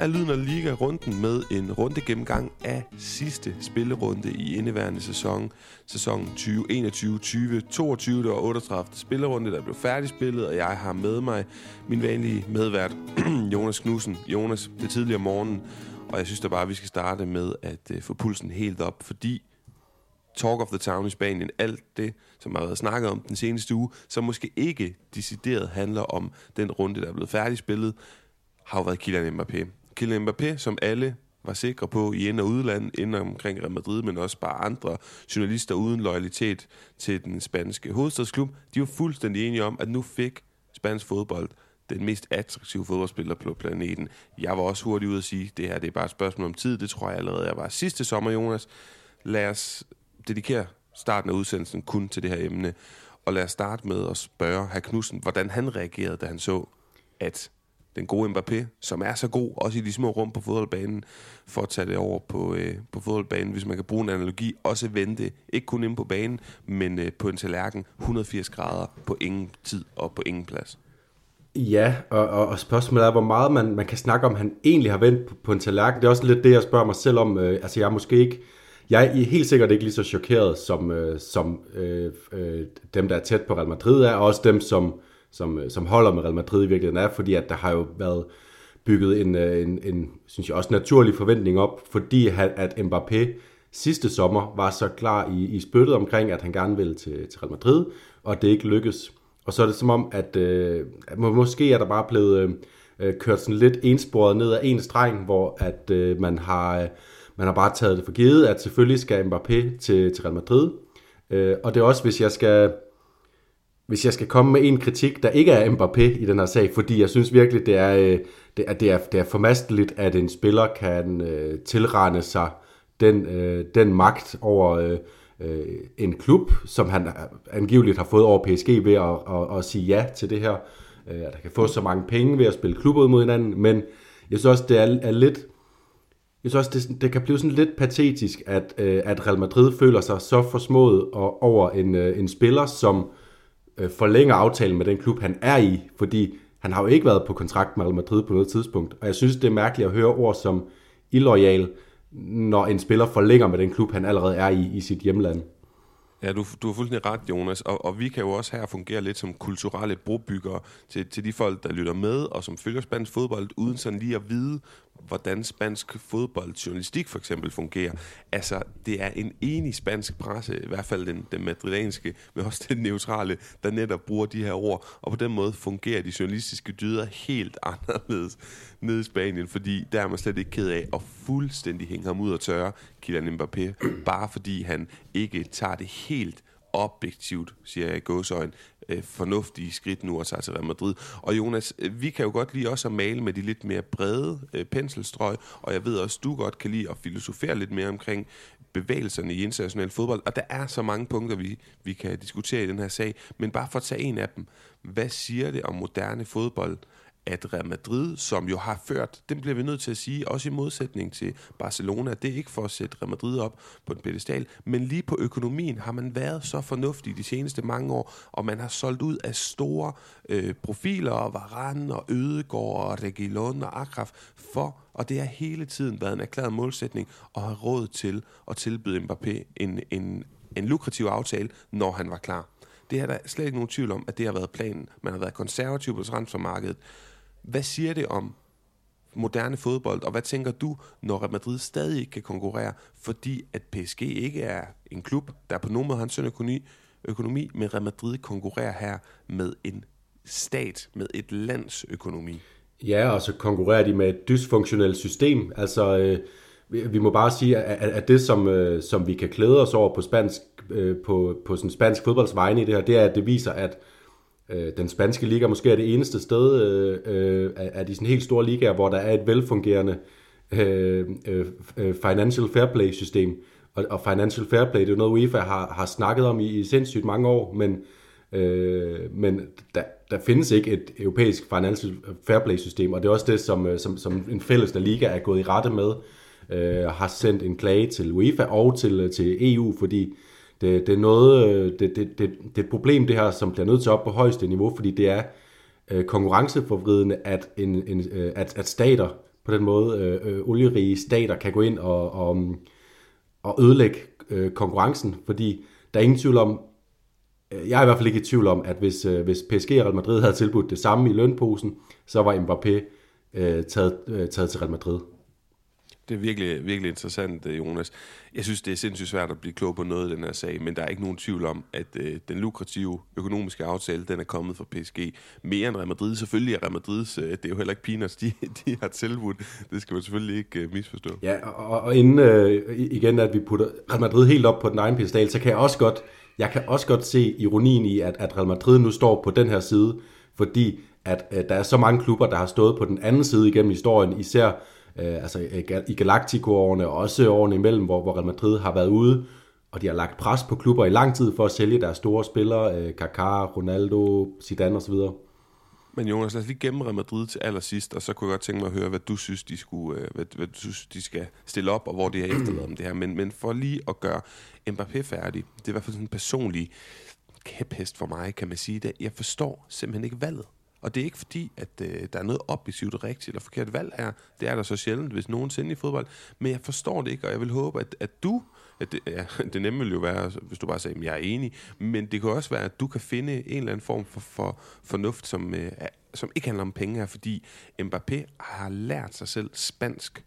er Lyden og Liga-runden med en runde gennemgang af sidste spillerunde i indeværende sæson. Sæson 2021-2022, det var 38. spillerunde, der blev færdigspillet, og jeg har med mig min vanlige medvært, Jonas Knudsen. Jonas, det er tidligere morgen, og jeg synes da bare, at vi skal starte med at uh, få pulsen helt op, fordi Talk of the Town i Spanien, alt det, som har været snakket om den seneste uge, som måske ikke decideret handler om den runde, der er blevet færdigspillet, har jo været Kylian Mbappé. Kylian Mbappé, som alle var sikre på i ind- og udland, ind omkring Real Madrid, men også bare andre journalister uden loyalitet til den spanske hovedstadsklub, de var fuldstændig enige om, at nu fik spansk fodbold den mest attraktive fodboldspiller på planeten. Jeg var også hurtig ud at sige, at det her det er bare et spørgsmål om tid. Det tror jeg allerede, jeg var sidste sommer, Jonas. Lad os dedikere starten af udsendelsen kun til det her emne. Og lad os starte med at spørge herr Knudsen, hvordan han reagerede, da han så, at den gode Mbappé, som er så god, også i de små rum på fodboldbanen, for at tage det over på, øh, på fodboldbanen, hvis man kan bruge en analogi, også vente, ikke kun inde på banen, men øh, på en tallerken 180 grader på ingen tid og på ingen plads. Ja, og, og, og spørgsmålet er, hvor meget man, man kan snakke om, han egentlig har vendt på, på en tallerken. Det er også lidt det, jeg spørger mig selv om. Øh, altså, jeg er måske ikke jeg er helt sikkert ikke lige så chokeret, som, øh, som øh, øh, dem, der er tæt på Real Madrid er, og også dem, som, som, øh, som holder med Real Madrid i virkeligheden er, fordi at der har jo været bygget en, øh, en, en synes jeg, også naturlig forventning op, fordi at Mbappé sidste sommer var så klar i, i spyttet omkring, at han gerne ville til, til Real Madrid, og det ikke lykkedes. Og så er det som om, at, øh, at måske er der bare blevet øh, øh, kørt sådan lidt ensporet ned ad en streng, hvor at øh, man har... Øh, man har bare taget det for givet, at selvfølgelig skal Mbappé til, til Real Madrid. Øh, og det er også, hvis jeg skal hvis jeg skal komme med en kritik, der ikke er Mbappé i den her sag, fordi jeg synes virkelig, det er, øh, det er, det er, det er formasteligt, at en spiller kan øh, tilrende sig den, øh, den magt over øh, øh, en klub, som han øh, angiveligt har fået over PSG ved at, at, at sige ja til det her. Øh, at han kan få så mange penge ved at spille klubber ud mod hinanden, men jeg synes også, det er, er lidt jeg synes også, det, det kan blive sådan lidt patetisk, at, øh, at Real Madrid føler sig så forsmået over en, øh, en spiller, som øh, Øh, forlænger aftalen med den klub, han er i, fordi han har jo ikke været på kontrakt med Real Madrid på noget tidspunkt. Og jeg synes, det er mærkeligt at høre ord som illoyal, når en spiller forlænger med den klub, han allerede er i i sit hjemland. Ja, du, du har fuldstændig ret, Jonas. Og, og vi kan jo også her fungere lidt som kulturelle brobyggere til, til de folk, der lytter med, og som følger spansk fodbold, uden sådan lige at vide, hvordan spansk fodboldjournalistik for eksempel fungerer. Altså, det er en enig spansk presse, i hvert fald den, den madrilenske, men også den neutrale, der netop bruger de her ord, og på den måde fungerer de journalistiske dyder helt anderledes nede i Spanien, fordi der er man slet ikke ked af at fuldstændig hænge ham ud og tørre, Kylian Mbappé, bare fordi han ikke tager det helt objektivt, siger jeg i gåsøjne, øh, fornuftige skridt nu og tager til Real Madrid. Og Jonas, øh, vi kan jo godt lide også at male med de lidt mere brede øh, penselstrøg, og jeg ved også, du godt kan lide at filosofere lidt mere omkring bevægelserne i international fodbold, og der er så mange punkter, vi, vi kan diskutere i den her sag, men bare for at tage en af dem. Hvad siger det om moderne fodbold, at Real Madrid, som jo har ført, det bliver vi nødt til at sige, også i modsætning til Barcelona, det er ikke for at sætte Real Madrid op på en pedestal, men lige på økonomien har man været så fornuftig de seneste mange år, og man har solgt ud af store øh, profiler, og Varane og Ødegård og Reguilon og Akraf, for, og det har hele tiden været en erklæret målsætning, at have råd til at tilbyde Mbappé en, en, en lukrativ aftale, når han var klar. Det er der slet ikke nogen tvivl om, at det har været planen. Man har været konservativ på transfermarkedet. Hvad siger det om moderne fodbold, og hvad tænker du, når Real Madrid stadig ikke kan konkurrere, fordi at PSG ikke er en klub, der på nogen måde har en sund økonomi, økonomi, men Real Madrid konkurrerer her med en stat, med et lands økonomi. Ja, og så konkurrerer de med et dysfunktionelt system. Altså, øh, vi må bare sige, at, at det, som, øh, som vi kan klæde os over på spansk, øh, på, på sådan spansk fodbolds vegne i det her, det er, at det viser, at Øh, den spanske liga måske er det eneste sted øh, øh, af de sådan helt store ligaer, hvor der er et velfungerende øh, øh, financial fair play system. Og, og financial fair play, det er jo noget, UEFA har, har snakket om i, i sindssygt mange år, men, øh, men der, der findes ikke et europæisk financial fair play system, og det er også det, som, øh, som, som en fælles liga er gået i rette med, øh, har sendt en klage til UEFA og til, til EU, fordi det, det er noget, øh, det, det, det, det er et problem det her, som bliver nødt til op på højeste niveau, fordi det er øh, konkurrenceforvridende, at, en, en, øh, at, at stater på den måde. Øh, øh, olierige stater kan gå ind og, og, um, og ødelægge øh, konkurrencen, fordi der er ingen tvivl om, øh, jeg er i hvert fald ikke i tvivl om, at hvis, øh, hvis PSG og Real Madrid havde tilbudt det samme i lønposen, så var Mbappé øh, taget, øh, taget til Real Madrid. Det er virkelig, virkelig interessant, øh, Jonas. Jeg synes, det er sindssygt svært at blive klog på noget i den her sag, men der er ikke nogen tvivl om, at øh, den lukrative økonomiske aftale, den er kommet fra PSG. Mere end Real Madrid. Selvfølgelig er Real Madrids, øh, det er jo heller ikke peanuts, de, de har tilbudt. Det skal man selvfølgelig ikke øh, misforstå. Ja, og, og inden øh, igen, at vi putter Real Madrid helt op på den egen pedestal, så kan jeg også godt, jeg kan også godt se ironien i, at, at Real Madrid nu står på den her side, fordi at øh, der er så mange klubber, der har stået på den anden side igennem historien, især øh, altså øh, i Galactico-årene, og også årene imellem, hvor, hvor Real Madrid har været ude, og de har lagt pres på klubber i lang tid for at sælge deres store spillere, øh, Kaká, Ronaldo, Zidane osv. Men Jonas, lad os lige gemme Real Madrid til allersidst, og så kunne jeg godt tænke mig at høre, hvad du synes, de, skulle, øh, hvad, hvad du synes, de skal stille op, og hvor det er efterladt om det her. Men, men for lige at gøre Mbappé færdig, det er i hvert fald sådan en personlig kæphest for mig, kan man sige det. Jeg forstår simpelthen ikke valget. Og det er ikke fordi, at øh, der er noget objektivt rigtigt eller forkert valg her. Det er der så sjældent, hvis nogensinde i fodbold. Men jeg forstår det ikke, og jeg vil håbe, at, at du... At det, ja, det nemme ville jo være, hvis du bare siger, at jeg er enig. Men det kan også være, at du kan finde en eller anden form for, for fornuft, som, øh, som ikke handler om penge her, fordi Mbappé har lært sig selv spansk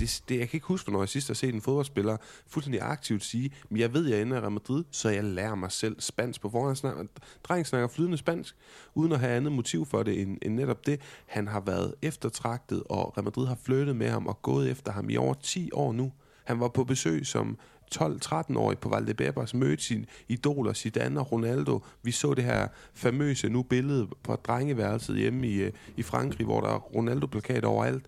det, det, jeg kan ikke huske, hvornår jeg sidst har set en fodboldspiller fuldstændig aktivt sige, men jeg ved, at jeg ender i Real Madrid, så jeg lærer mig selv spansk på forhånd. Snakker, dreng snakker flydende spansk, uden at have andet motiv for det end, end netop det. Han har været eftertragtet, og Real Madrid har flyttet med ham og gået efter ham i over 10 år nu. Han var på besøg som 12-13-årig på Valdebebas, mødte sin idoler Zidane og Ronaldo. Vi så det her famøse nu billede på drengeværelset hjemme i, øh, i Frankrig, hvor der er Ronaldo-plakat overalt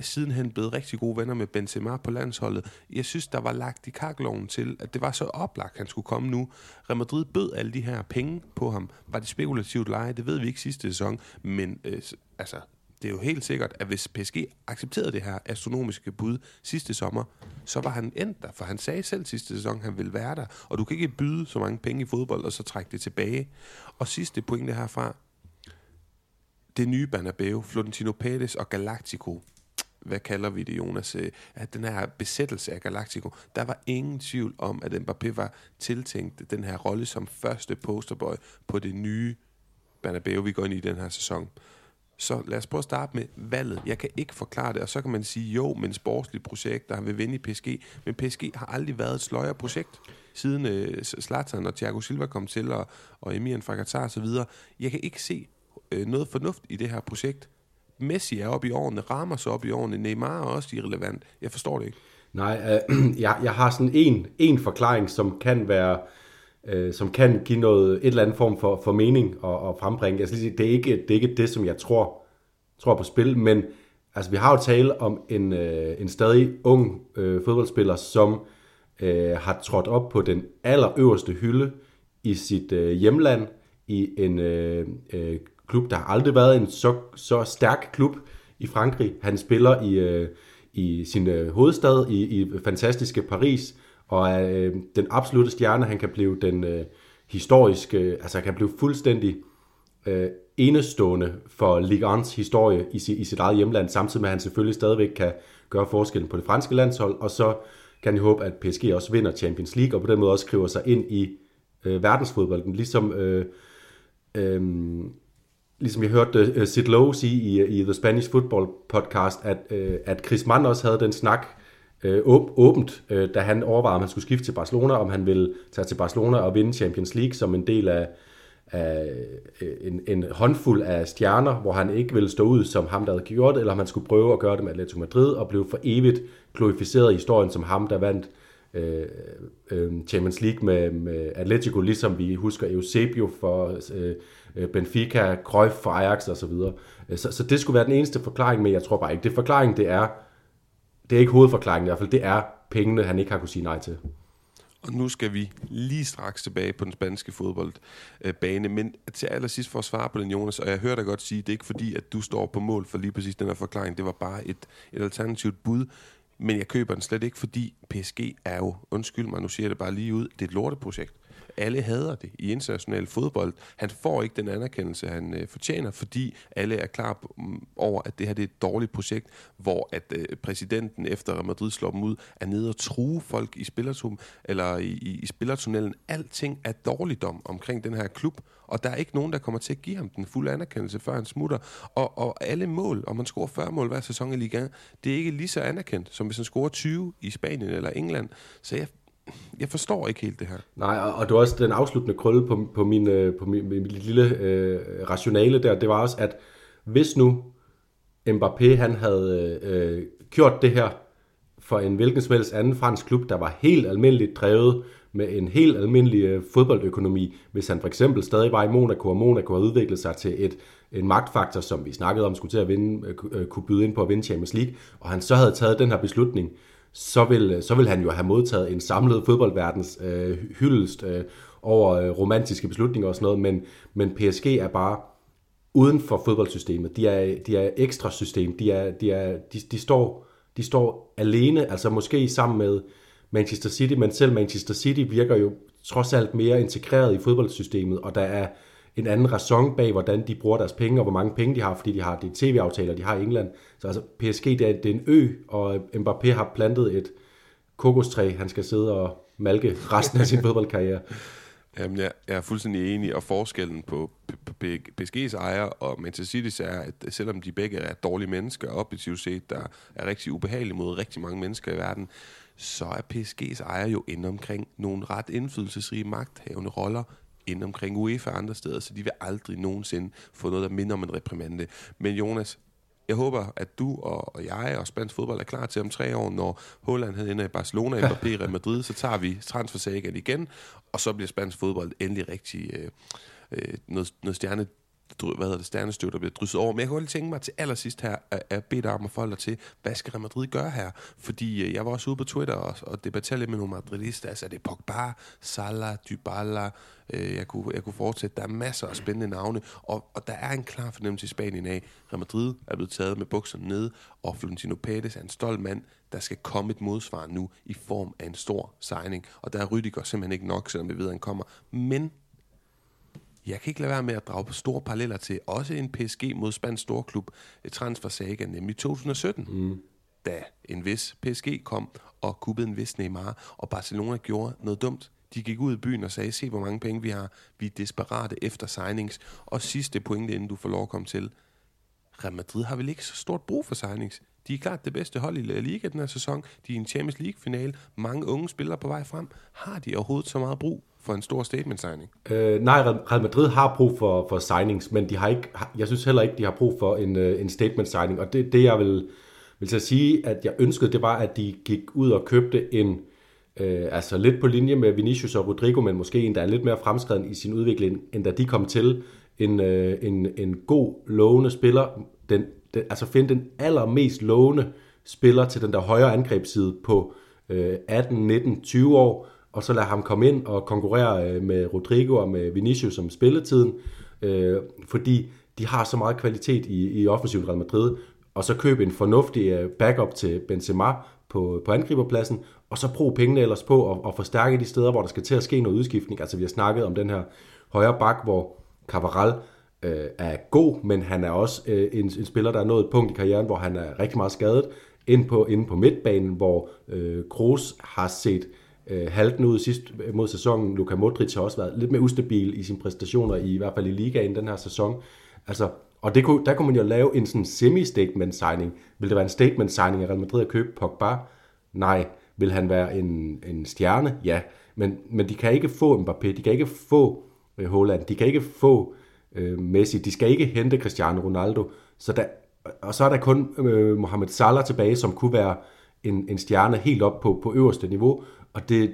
sidenhen blevet rigtig gode venner med Benzema på landsholdet. Jeg synes, der var lagt i kakloven til, at det var så oplagt, at han skulle komme nu. Real Madrid bød alle de her penge på ham. Var det spekulativt leje? Det ved vi ikke sidste sæson, men øh, altså, det er jo helt sikkert, at hvis PSG accepterede det her astronomiske bud sidste sommer, så var han endt der, for han sagde selv sidste sæson, at han ville være der, og du kan ikke byde så mange penge i fodbold, og så trække det tilbage. Og sidste pointe herfra, det nye Bernabeu, Florentino Pérez og Galactico, hvad kalder vi det, Jonas, øh, at den her besættelse af Galactico, der var ingen tvivl om, at Mbappé var tiltænkt den her rolle som første posterboy på det nye Bernabeu, vi går ind i den her sæson. Så lad os prøve at starte med valget. Jeg kan ikke forklare det, og så kan man sige, jo, men sportsligt projekt, der vil vinde i PSG, men PSG har aldrig været et sløjere projekt siden uh, Zlatan og Thiago Silva kom til, og, og Emiren fra Qatar osv. Jeg kan ikke se øh, noget fornuft i det her projekt. Messi er oppe i årene, Ramos er oppe i årene, Neymar er også irrelevant. Jeg forstår det ikke. Nej, øh, jeg, jeg har sådan en, en forklaring, som kan være, øh, som kan give noget, et eller andet form for, for mening og, og frembringe. Jeg skal sige, det er ikke det, er ikke det som jeg tror, tror på spil, men altså, vi har jo tale om en, øh, en stadig ung øh, fodboldspiller, som øh, har trådt op på den allerøverste hylde i sit øh, hjemland, i en øh, øh, klub. Der har aldrig været en så, så stærk klub i Frankrig. Han spiller i, øh, i sin øh, hovedstad, i, i fantastiske Paris, og er øh, den absolute stjerne. Han kan blive den øh, historiske, altså han kan blive fuldstændig øh, enestående for Ligue 1's historie i, i sit eget hjemland, samtidig med at han selvfølgelig stadigvæk kan gøre forskellen på det franske landshold, og så kan jeg håbe, at PSG også vinder Champions League, og på den måde også skriver sig ind i øh, verdensfodbolden, ligesom øh, øh, ligesom jeg hørte uh, Sid Lowe sige i, øh, i The Spanish Football Podcast, at, uh, at Chris Mann også havde den snak uh, åb, åbent, uh, da han overvejede, om han skulle skifte til Barcelona, om han ville tage til Barcelona og vinde Champions League som en del af, af en, en håndfuld af stjerner, hvor han ikke ville stå ud som ham, der havde gjort det, eller om han skulle prøve at gøre det med Atletico Madrid og blive for evigt glorificeret i historien som ham, der vandt øh, øh, Champions League med, med Atletico, ligesom vi husker Eusebio for Øh, Øh, Benfica, Cruyff for Ajax osv. Så, videre. Øh, så, så det skulle være den eneste forklaring, men jeg tror bare ikke, det forklaring, det er, det er ikke hovedforklaringen i hvert fald, det er pengene, han ikke har kunne sige nej til. Og nu skal vi lige straks tilbage på den spanske fodboldbane. Men til allersidst for at svare på den, Jonas, og jeg hører dig godt sige, det er ikke fordi, at du står på mål for lige præcis den her forklaring. Det var bare et, et alternativt bud. Men jeg køber den slet ikke, fordi PSG er jo, undskyld mig, nu siger jeg det bare lige ud, det er et lorteprojekt. Alle hader det i international fodbold. Han får ikke den anerkendelse, han øh, fortjener, fordi alle er klar på, mm, over, at det her det er et dårligt projekt, hvor at øh, præsidenten efter Madrid slår dem ud, er nede og true folk i spillertum, eller i, i, i spillertunnelen. Alting er dårligdom omkring den her klub, og der er ikke nogen, der kommer til at give ham den fulde anerkendelse, før han smutter. Og, og alle mål, om man scorer 40 mål hver sæson i ligaen, det er ikke lige så anerkendt, som hvis han scorer 20 i Spanien eller England. Så jeg, jeg forstår ikke helt det her. Nej, og, det var også den afsluttende krølle på, på, min, øh, på min, min lille øh, rationale der, det var også, at hvis nu Mbappé han havde øh, gjort det her for en hvilken som helst anden fransk klub, der var helt almindeligt drevet med en helt almindelig øh, fodboldøkonomi, hvis han for eksempel stadig var i Monaco, og Monaco har udviklet sig til et, en magtfaktor, som vi snakkede om, skulle til at vinde, øh, øh, kunne byde ind på at vinde Champions League, og han så havde taget den her beslutning, så vil, øh, så vil han jo have modtaget en samlet fodboldverdens øh, hyldest øh, over øh, romantiske beslutninger og sådan noget, men, men PSG er bare uden for fodboldsystemet. De er, de er ekstra system. De, er, de, er, de, de, står, de står alene, altså måske sammen med Manchester City, men selv Manchester City virker jo trods alt mere integreret i fodboldsystemet, og der er en anden ræson bag, hvordan de bruger deres penge, og hvor mange penge de har, fordi de har de tv-aftaler, de har i England. Så altså, PSG, det er, det er en ø, og Mbappé har plantet et kokostræ, han skal sidde og malke resten af sin fodboldkarriere. Jamen, jeg, jeg er fuldstændig enig, og forskellen på PSG's ejer og Manchester City's er, at selvom de begge er dårlige mennesker, objektivt set, der er rigtig ubehagelige mod rigtig mange mennesker i verden, så er PSG's ejer jo inde omkring nogle ret indflydelsesrige magthavende roller inde omkring UEFA og andre steder, så de vil aldrig nogensinde få noget, der minder om en reprimande. Men Jonas, jeg håber, at du og, jeg og spansk fodbold er klar til om tre år, når Holland inde i Barcelona, Mbappé i Real Madrid, så tager vi transfersagen igen, og så bliver spansk fodbold endelig rigtig øh, øh, noget, noget stjerne hvad hedder det, stjernestøv, der bliver drysset over. Men jeg kunne lige tænke mig til allersidst her, at, at bede dig om at forholde dig til, hvad skal Real Madrid gøre her? Fordi øh, jeg var også ude på Twitter og, og debatterede lidt med nogle madridister. Altså, er det Pogba, Salah, Dybala? Øh, jeg, kunne, jeg kunne fortsætte. Der er masser af spændende navne, og, og der er en klar fornemmelse i Spanien af, Real Madrid er blevet taget med bukserne ned, og Florentino Pérez er en stolt mand, der skal komme et modsvar nu i form af en stor signing. Og der er Rydiger simpelthen ikke nok, selvom vi ved, at han kommer. Men jeg kan ikke lade være med at drage på store paralleller til også en PSG mod spansk storklub, et transfer saga, nemlig 2017. Mm. Da en vis PSG kom og kuppede en vis Neymar, og Barcelona gjorde noget dumt. De gik ud i byen og sagde, se hvor mange penge vi har. Vi er desperate efter signings. Og sidste pointe, inden du får lov at komme til. Real Madrid har vel ikke så stort brug for signings. De er klart det bedste hold i La Liga den her sæson. De er i en Champions League-finale. Mange unge spillere på vej frem. Har de overhovedet så meget brug for en stor statement signing? Øh, nej, Real Madrid har brug for, for signings, men de har ikke, jeg synes heller ikke, de har brug for en, øh, en statement signing. Og det, det jeg vil, vil så sige, at jeg ønskede, det var, at de gik ud og købte en, øh, altså lidt på linje med Vinicius og Rodrigo, men måske en, der er lidt mere fremskreden i sin udvikling, end da de kom til. En, øh, en, en god, lovende spiller, den, den, altså finde den allermest lovende spiller til den der højre angrebsside på øh, 18, 19, 20 år, og så lade ham komme ind og konkurrere øh, med Rodrigo og med Vinicius om spilletiden, øh, fordi de har så meget kvalitet i, i offensivt Real Madrid, og så købe en fornuftig øh, backup til Benzema på, på angriberpladsen, og så bruge pengene ellers på at, at forstærke de steder, hvor der skal til at ske noget udskiftning. Altså vi har snakket om den her højre bak, hvor Cavaral øh, er god, men han er også øh, en, en spiller, der er nået et punkt i karrieren, hvor han er rigtig meget skadet, ind på, inde på midtbanen, hvor øh, Kroos har set øh, halten ud sidst øh, mod sæsonen. Luka Modric har også været lidt mere ustabil i sine præstationer, i, i hvert fald i ligaen den her sæson. Altså, og det kunne, der kunne man jo lave en sådan semi-statement signing. Vil det være en statement signing af Real Madrid at købe Pogba? Nej. Vil han være en, en stjerne? Ja. Men, men de kan ikke få Mbappé, de kan ikke få øh, Holland, de kan ikke få øh, Messi, de skal ikke hente Cristiano Ronaldo. Så der, og så er der kun øh, Mohamed Salah tilbage, som kunne være en, en stjerne helt op på, på øverste niveau. Og det,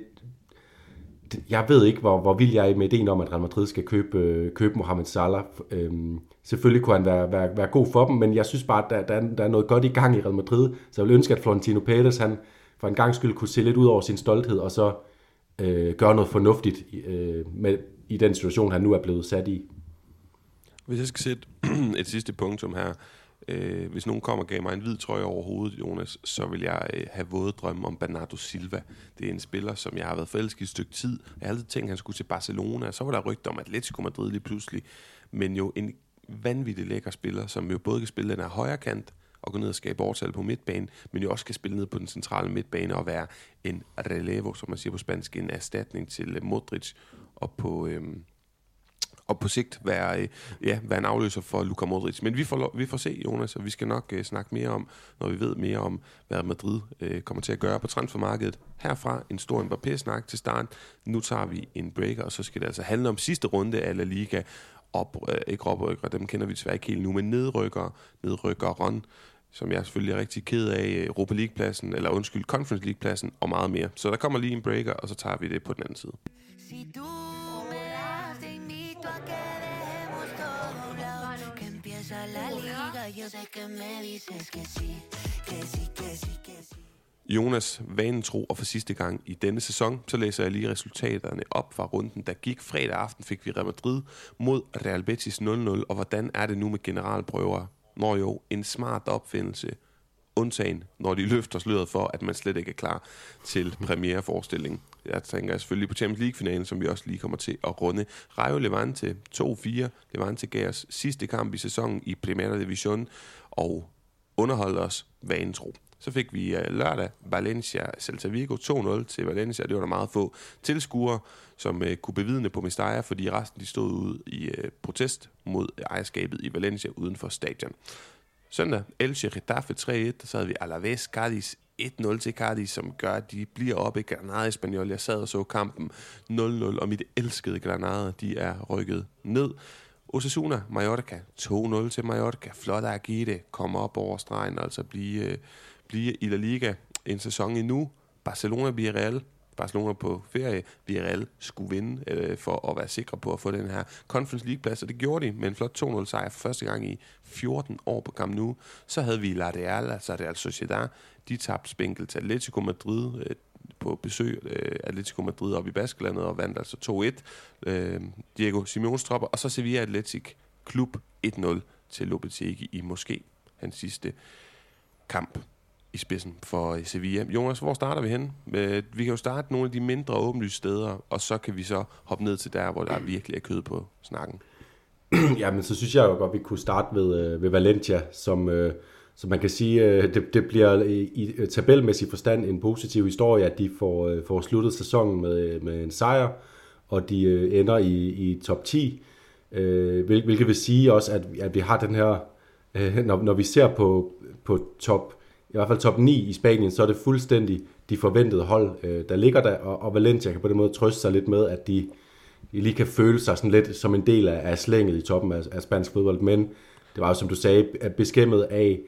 det, jeg ved ikke, hvor, hvor vild jeg er med ideen om, at Real Madrid skal købe, øh, købe Mohamed Salah. Øhm, selvfølgelig kunne han være, være, være god for dem, men jeg synes bare, at der, der, der er noget godt i gang i Real Madrid. Så jeg vil ønske, at Florentino Pérez, han for en gang skyld kunne se lidt ud over sin stolthed, og så øh, gøre noget fornuftigt øh, med, i den situation, han nu er blevet sat i. Hvis jeg skal sætte et sidste punktum her, Øh, hvis nogen kommer og gav mig en hvid trøje over hovedet, Jonas, så vil jeg øh, have våde drømme om Bernardo Silva. Det er en spiller, som jeg har været forelsket i et stykke tid. Jeg har altid tænkt, at han skulle til Barcelona. Så var der rygter om Atletico Madrid lige pludselig. Men jo en vanvittig lækker spiller, som jo både kan spille den her højre kant, og gå ned og skabe overtal på midtbanen, men jo også kan spille ned på den centrale midtbane og være en relevo, som man siger på spansk, en erstatning til Modric, og på, øhm, og på sigt være, øh, ja, være en afløser for Luka Modric. Men vi får, vi får se, Jonas, og vi skal nok uh, snakke mere om, når vi ved mere om, hvad Madrid uh, kommer til at gøre på transfermarkedet. Herfra en stor Mbappé-snak til start. Nu tager vi en breaker, og så skal det altså handle om sidste runde af La Liga. Op, uh, ikke oprykker, dem kender vi desværre ikke helt nu, men nedrykker, nedrykkeren, som jeg selvfølgelig er rigtig ked af, Europa League-pladsen, eller undskyld, Conference League-pladsen, og meget mere. Så der kommer lige en breaker, og så tager vi det på den anden side. Si du te invito a que dejemos todo un lado, que empieza la liga, yo sé que me dices que sí, que sí, que sí, que sí. Jonas, vanen tro, og for sidste gang i denne sæson, så læser jeg lige resultaterne op fra runden, der gik. Fredag aften fik vi Real Madrid mod Real Betis 0-0, og hvordan er det nu med generalprøver? Når jo, en smart opfindelse, undtagen når de løfter sløret for, at man slet ikke er klar til premiereforestillingen. Jeg tænker selvfølgelig på Champions League-finalen, som vi også lige kommer til at runde. Rayo Levante 2-4. Levante gav os sidste kamp i sæsonen i Primera Division, og underholdt os vanetro. Så fik vi øh, lørdag Valencia Celta Vigo 2-0 til Valencia. Det var der meget få tilskuere, som uh, kunne bevidne på Mestalla, fordi resten de stod ud i uh, protest mod ejerskabet i Valencia uden for stadion. Søndag, Elche Getafe 3-1, der sad vi Alaves Cardis 1-0 til Cardis, som gør, at de bliver oppe i Granada Espanyol. Jeg sad og så kampen 0-0, og mit elskede Granada, de er rykket ned. Osasuna, Mallorca, 2-0 til Mallorca. Flot at Agite kommer op over stregen, altså blive, øh, blive i La Liga en sæson endnu. Barcelona bliver Real. Barcelona på ferie. Villarreal skulle vinde øh, for at være sikre på at få den her Conference League-plads, og det gjorde de med en flot 2-0 sejr for første gang i 14 år på Camp Nou. Så havde vi La Real, altså Real Sociedad. De tabte spinkel til Atletico Madrid øh, på besøg øh, Atletico Madrid op i Baskelandet og vandt altså 2-1. Øh, Diego Simeones tropper, og så Sevilla Atletic Klub 1-0 til Lopetegi i måske hans sidste kamp i spidsen for øh, Sevilla. Jonas, hvor starter vi hen? Øh, vi kan jo starte nogle af de mindre åbenlyse steder, og så kan vi så hoppe ned til der, hvor der virkelig er kød på snakken. ja, men så synes jeg jo godt, vi kunne starte ved, øh, ved Valencia, som, som man kan sige, det, det bliver i, i tabelmæssig forstand en positiv historie, at de får, får sluttet sæsonen med, med en sejr, og de ender i, i top 10, hvilket vil sige også, at, at vi har den her, når, når vi ser på, på top i hvert fald top 9 i Spanien, så er det fuldstændig de forventede hold, øh, der ligger der, og, og Valencia kan på den måde trøste sig lidt med, at de, de lige kan føle sig sådan lidt som en del af, af slænget i toppen af, af spansk fodbold, men det var jo, som du sagde, beskæmmet af,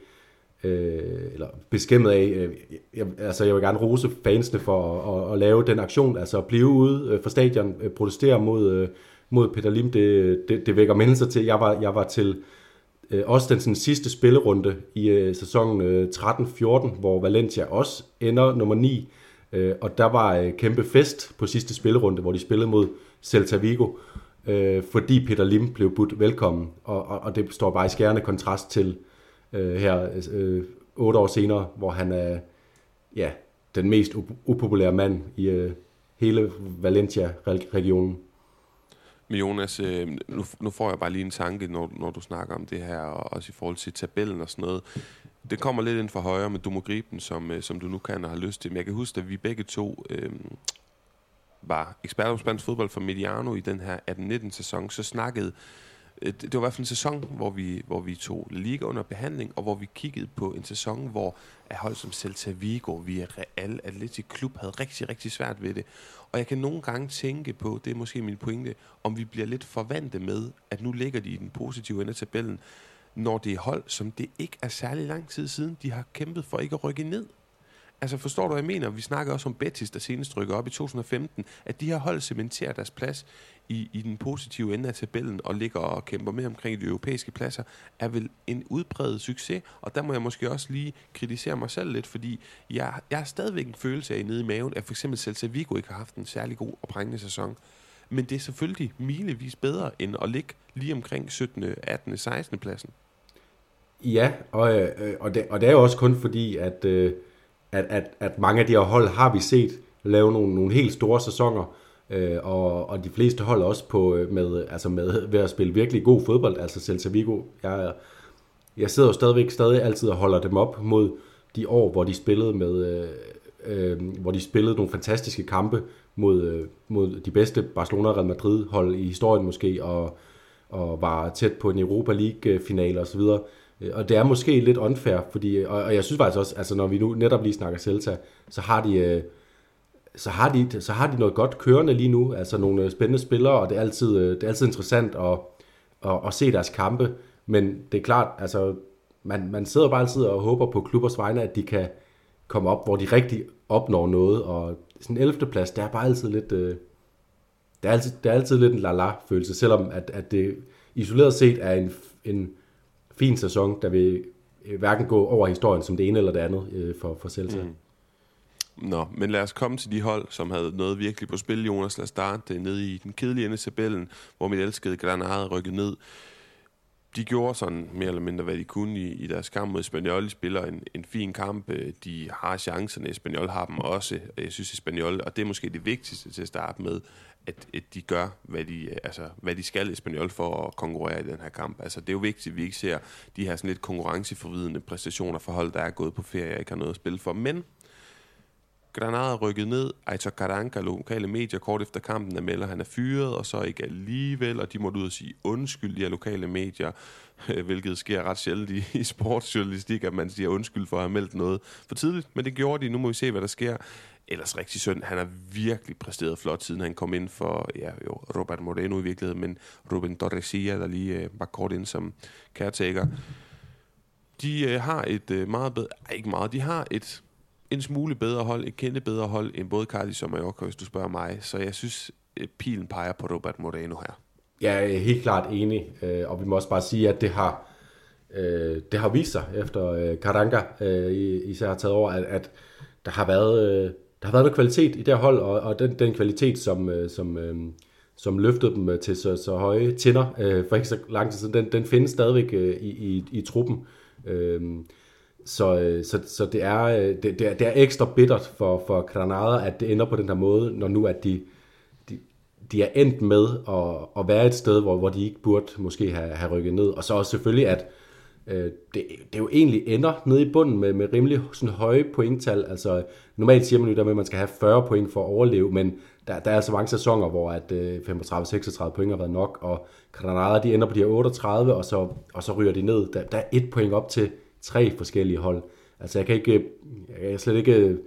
øh, eller beskæmmet af, øh, jeg, altså jeg vil gerne rose fansene for at, at, at lave den aktion, altså at blive ude øh, for stadion, øh, protestere mod, øh, mod Peter Lim, det, det, det vækker mindelser til. Jeg var, jeg var til øh, også den sådan, sidste spillerunde i øh, sæsonen øh, 13-14, hvor Valencia også ender nummer 9. Øh, og der var øh, kæmpe fest på sidste spillerunde, hvor de spillede mod Celta Vigo, øh, fordi Peter Lim blev budt velkommen. Og, og, og det står bare i skærende kontrast til øh, her øh, otte år senere, hvor han er ja, den mest upopulære mand i øh, hele Valencia-regionen. Men Jonas, øh, nu, nu får jeg bare lige en tanke, når, når du snakker om det her, og også i forhold til tabellen og sådan noget. Det kommer lidt ind for højre, men du må gribe den, som, øh, som du nu kan og har lyst til. Men jeg kan huske, at vi begge to øh, var eksperter på spansk fodbold for Mediano i den her 18-19 sæson, så snakkede Øh, det var i hvert fald en sæson, hvor vi, hvor vi tog liga under behandling, og hvor vi kiggede på en sæson, hvor et hold som Celta Vigo, via Real Atletic Klub, havde rigtig, rigtig svært ved det. Og jeg kan nogle gange tænke på, det er måske min pointe, om vi bliver lidt forvandte med, at nu ligger de i den positive ende af tabellen, når det er hold, som det ikke er særlig lang tid siden, de har kæmpet for ikke at rykke ned. Altså forstår du, hvad jeg mener? Vi snakker også om Betis, der senest rykker op i 2015, at de her hold cementerer deres plads i, i den positive ende af tabellen og ligger og kæmper med omkring de europæiske pladser, er vel en udbredt succes. Og der må jeg måske også lige kritisere mig selv lidt, fordi jeg, jeg har stadigvæk en følelse af nede i maven, at for eksempel Celta Vigo ikke har haft en særlig god og prængende sæson. Men det er selvfølgelig milevis bedre end at ligge lige omkring 17., 18., 16. pladsen. Ja, og, øh, og, det, og det er jo også kun fordi, at, øh, at, at, at mange af de her hold har vi set lave nogle, nogle helt store sæsoner, øh, og, og de fleste hold også på, øh, med, altså med, ved at spille virkelig god fodbold, altså Celta Vigo. Jeg, jeg sidder jo stadigvæk stadig altid og holder dem op mod de år, hvor de spillede med, øh, øh, hvor de spillede nogle fantastiske kampe mod, øh, mod de bedste Barcelona og Real Madrid hold i historien måske, og, og var tæt på en Europa League finale osv. Øh, og det er måske lidt unfair, fordi, og, og jeg synes faktisk også, altså når vi nu netop lige snakker Celta, så har de, øh, så har de, så har de noget godt kørende lige nu, altså nogle øh, spændende spillere, og det er altid, øh, det er altid interessant at, at, at se deres kampe, men det er klart, altså man, man sidder bare altid og håber på klubbers vegne, at de kan komme op, hvor de rigtig opnår noget, og sådan en 11. plads, det er bare altid lidt, øh, det, er altid, det er altid lidt en la-la-følelse, selvom at, at det isoleret set er en, en fin sæson, der vil øh, hverken gå over historien som det ene eller det andet øh, for, for Celta. Mm. Nå, men lad os komme til de hold, som havde noget virkelig på spil, Jonas. Lad os starte øh, nede i den kedelige ende af tabellen, hvor mit elskede Granada rykket ned de gjorde sådan mere eller mindre, hvad de kunne i, i deres kamp mod Espanyol. De spiller en, en fin kamp. Øh, de har chancerne. Espanyol har dem også. Jeg synes, Espanyol, og det er måske det vigtigste til at starte med, at, at de gør, hvad de, øh, altså, hvad de skal Espanyol for at konkurrere i den her kamp. Altså, det er jo vigtigt, at vi ikke ser de her sådan lidt konkurrenceforvidende præstationer for hold, der er gået på ferie og ikke har noget at spille for. Men Granada rykket ned. Aitor Karanka, lokale medier, kort efter kampen, er melder, han er fyret, og så ikke alligevel, og de måtte ud og sige undskyld, de her lokale medier, hvilket sker ret sjældent i, i sportsjournalistik, at man siger undskyld for at have meldt noget for tidligt, men det gjorde de. Nu må vi se, hvad der sker. Ellers rigtig synd. Han har virkelig præsteret flot, siden han kom ind for ja, jo, Robert Moreno i virkeligheden, men Ruben Torresilla, der lige øh, var kort ind som caretaker. De øh, har et øh, meget bedre... Ikke meget. De har et en smule bedre hold, et kende bedre hold end både Cardiff og Mallorca, hvis du spørger mig. Så jeg synes, øh, pilen peger på Robert Moreno her. Jeg er helt klart enig, øh, og vi må også bare sige, at det har, øh, det har vist sig efter Karanga øh, øh især har taget over, at, at der har været øh, der har været noget kvalitet i det her hold, og, og den, den kvalitet, som, øh, som, øh, som løftede dem øh, til så, så høje tinder for ikke så lang tid siden, den, den findes stadigvæk i, i, i truppen. Øhm, så, øh, så, så det, er, det, det, er, det er ekstra bittert for, for Granada, at det ender på den her måde, når nu at de, de, de er endt med at, at være et sted, hvor, hvor de ikke burde måske have, have rykket ned. Og så også selvfølgelig, at øh, det, det jo egentlig ender nede i bunden med, med rimelig sådan høje pointtal. Altså normalt siger man jo der med, at man skal have 40 point for at overleve, men der, der er så mange sæsoner, hvor at øh, 35-36 point har været nok, og Granada de ender på de her 38, og så, og så ryger de ned. Der, der er et point op til tre forskellige hold. Altså jeg kan ikke, øh, jeg kan slet ikke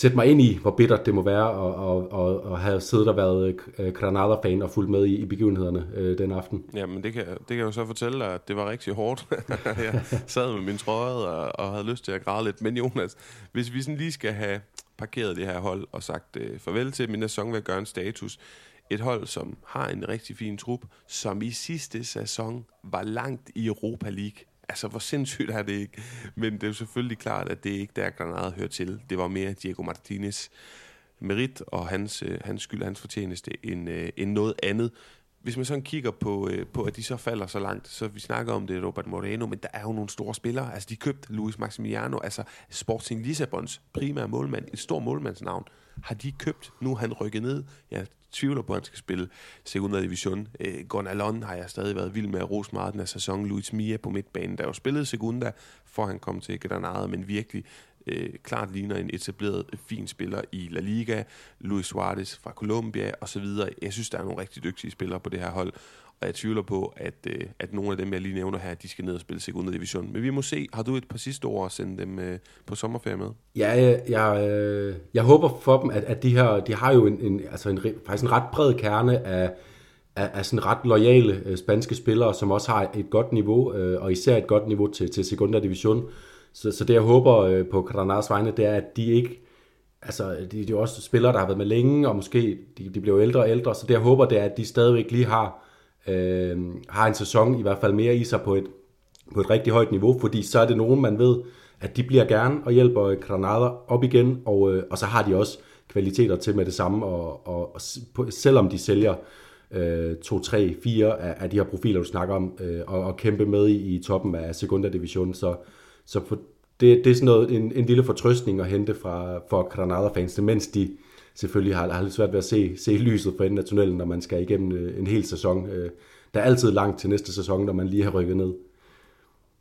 sætte mig ind i, hvor bittert det må være at, at, at, at have siddet og været øh, Granada-fan og fulgt med i, i begivenhederne øh, den aften. Ja, men det kan, det kan jeg jo så fortælle dig, at det var rigtig hårdt. jeg sad med min trøje og, og havde lyst til at græde lidt. Men Jonas, hvis vi sådan lige skal have parkeret det her hold og sagt øh, farvel til min sæson, ved at gøre en status. Et hold, som har en rigtig fin trup, som i sidste sæson var langt i Europa League altså, hvor sindssygt er det ikke? Men det er jo selvfølgelig klart, at det ikke der Granada hører til. Det var mere Diego Martinez merit og hans, øh, hans skyld, hans fortjeneste, end, øh, end noget andet. Hvis man sådan kigger på, øh, på, at de så falder så langt, så vi snakker om det, Robert Moreno, men der er jo nogle store spillere. Altså, de købte Luis Maximiano, altså Sporting Lissabons primære målmand, et stort målmandsnavn, har de købt. Nu han rykket ned. Jeg tvivler på, at han skal spille Segunda Division. Øh, Gonalon har jeg stadig været vild med at rose meget den her sæson. Luis Mia på midtbanen, der jo spillede Segunda, for han kom til Granada, men virkelig øh, klart ligner en etableret øh, fin spiller i La Liga, Luis Suarez fra Colombia osv. Jeg synes, der er nogle rigtig dygtige spillere på det her hold, og jeg tvivler på, at, øh, at nogle af dem, jeg lige nævner her, de skal ned og spille Segunda Division. Men vi må se. Har du et par sidste ord at sende dem øh, på sommerferie med? Ja, jeg, jeg, øh, jeg håber for dem, at, at de her, de har jo en, en, altså en, faktisk en ret bred kerne af, af, af sådan ret lojale øh, spanske spillere, som også har et godt niveau, øh, og især et godt niveau til, til Segunda Division. Så, så det jeg håber øh, på Granadas vegne, det er, at de ikke altså, de, de er jo også spillere, der har været med længe, og måske de, de bliver ældre og ældre, så det jeg håber, det er, at de stadigvæk lige har øh, har en sæson i hvert fald mere i sig på et, på et rigtig højt niveau, fordi så er det nogen, man ved, at de bliver gerne og hjælper øh, Granada op igen, og, øh, og så har de også kvaliteter til med det samme, og, og, og selvom de sælger øh, 2, 3, 4 af, af de her profiler, du snakker om, øh, og, og kæmpe med i, i toppen af Segunda Division. Så, så for, det, det er sådan noget, en, en lille fortrøstning at hente fra, for Granada-fans, mens de selvfølgelig har, har lidt svært ved at se, se lyset for enden af tunnelen, når man skal igennem øh, en hel sæson. Øh, der er altid langt til næste sæson, når man lige har rykket ned.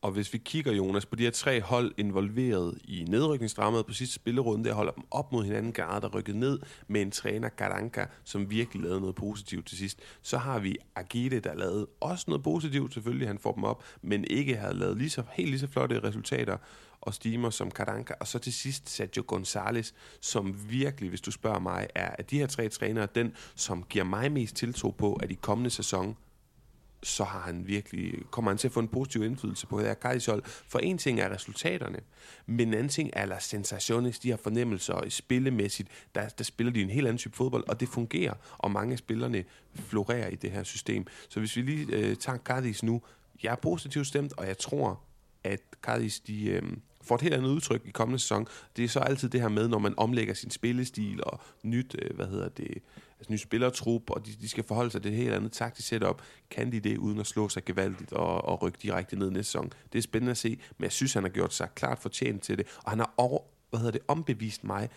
Og hvis vi kigger, Jonas, på de her tre hold involveret i nedrykningsdramaet på sidste spillerunde, der holder dem op mod hinanden, Garde, der rykket ned med en træner, Garanka, som virkelig lavede noget positivt til sidst. Så har vi Agite, der lavede også noget positivt, selvfølgelig, han får dem op, men ikke havde lavet lige så, helt lige så flotte resultater og stimer som Karanka. Og så til sidst Sergio Gonzalez, som virkelig, hvis du spørger mig, er af de her tre trænere, den, som giver mig mest tiltro på, at i kommende sæson så har han virkelig, kommer han til at få en positiv indflydelse på det her hold. For en ting er resultaterne, men en anden ting er la sensationes, de her fornemmelser, spillemæssigt, der, der spiller de en helt anden type fodbold, og det fungerer, og mange af spillerne florerer i det her system. Så hvis vi lige øh, tager Cardis nu, jeg er positivt stemt, og jeg tror, at Cardis, de, øh, får et helt andet udtryk i kommende sæson. Det er så altid det her med, når man omlægger sin spillestil og nyt, øh, hvad hedder det, altså nye spillertrup, og de, de skal forholde sig til et helt andet taktisk setup. Kan de det, uden at slå sig gevaldigt og, og rykke direkte ned næste sæson? Det er spændende at se, men jeg synes, han har gjort sig klart fortjent til det, og han har over, hvad hedder det, ombevist mig,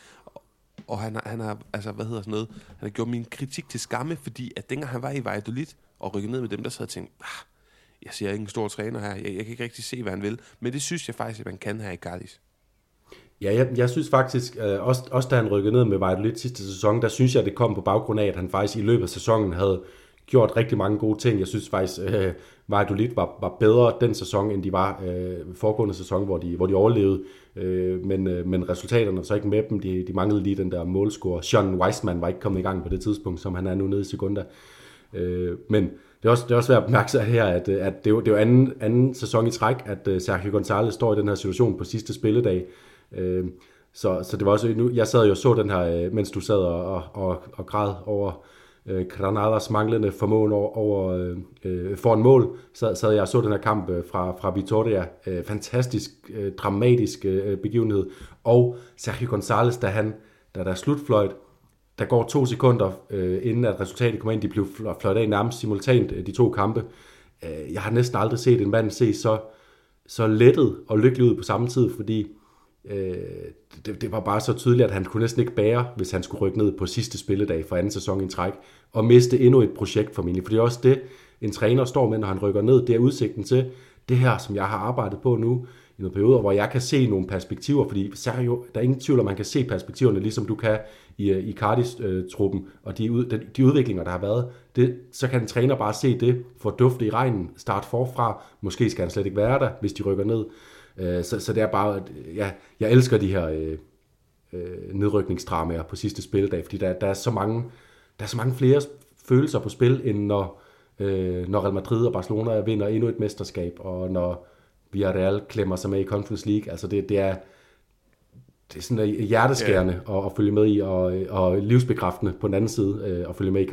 og han har, han har, altså, hvad hedder sådan noget, han har gjort min kritik til skamme, fordi at dengang han var i Valladolid og rykkede ned med dem, der sad og tænkte, ah, jeg ser ikke en stor træner her, jeg, jeg kan ikke rigtig se, hvad han vil, men det synes jeg faktisk, at man kan her i Cardis. Ja, jeg, jeg synes faktisk, øh, også, også da han rykkede ned med Valladolid sidste sæson, der synes jeg, det kom på baggrund af, at han faktisk i løbet af sæsonen havde gjort rigtig mange gode ting. Jeg synes faktisk, øh, Valladolid var, var bedre den sæson, end de var øh, foregående sæson, hvor de, hvor de overlevede. Øh, men, øh, men resultaterne så ikke med dem. De, de manglede lige den der målscore. Sean Weissman var ikke kommet i gang på det tidspunkt, som han er nu nede i Segunda. Øh, men det er også, det er også værd at bemærke sig her, at, øh, at det, er jo, det er jo anden, anden sæson i træk, at uh, Sergio González står i den her situation på sidste spilledag. Øh, så, så det var også, nu, jeg sad jo og så den her, øh, mens du sad og, og, og græd over øh, Granadas manglende formåen over, over øh, for en mål, så sad jeg og så den her kamp øh, fra, fra Vitoria. Øh, fantastisk, øh, dramatisk øh, begivenhed. Og Sergio González, da han, da der er slutfløjt, der går to sekunder, øh, inden at resultatet kommer ind. De blev fløjt af nærmest simultant, øh, de to kampe. Øh, jeg har næsten aldrig set en mand se så, så lettet og lykkelig ud på samme tid, fordi øh, det, det var bare så tydeligt, at han kunne næsten ikke bære, hvis han skulle rykke ned på sidste spilledag for anden sæson i træk, og miste endnu et projekt formentlig. For det er også det, en træner står med, når han rykker ned. Det er udsigten til det her, som jeg har arbejdet på nu i nogle perioder, hvor jeg kan se nogle perspektiver, fordi Sergio, der er ingen tvivl om, man kan se perspektiverne, ligesom du kan i, øh, i Cardis-truppen, øh, og de, de, de udviklinger, der har været, det, så kan en træner bare se det, få dufte i regnen, starte forfra, måske skal han slet ikke være der, hvis de rykker ned. Øh, så, så det er bare, ja, jeg elsker de her øh, øh, nedrykningsdramaer på sidste spilledag, fordi der, der, er så mange, der er så mange flere følelser på spil, end når, øh, når Real Madrid og Barcelona vinder endnu et mesterskab, og når Villarreal klemmer sig med i Conference League. Altså det, det er det er sådan hjerteskærende ja. at, at følge med i, og, og livsbekræftende på den anden side øh, at følge med i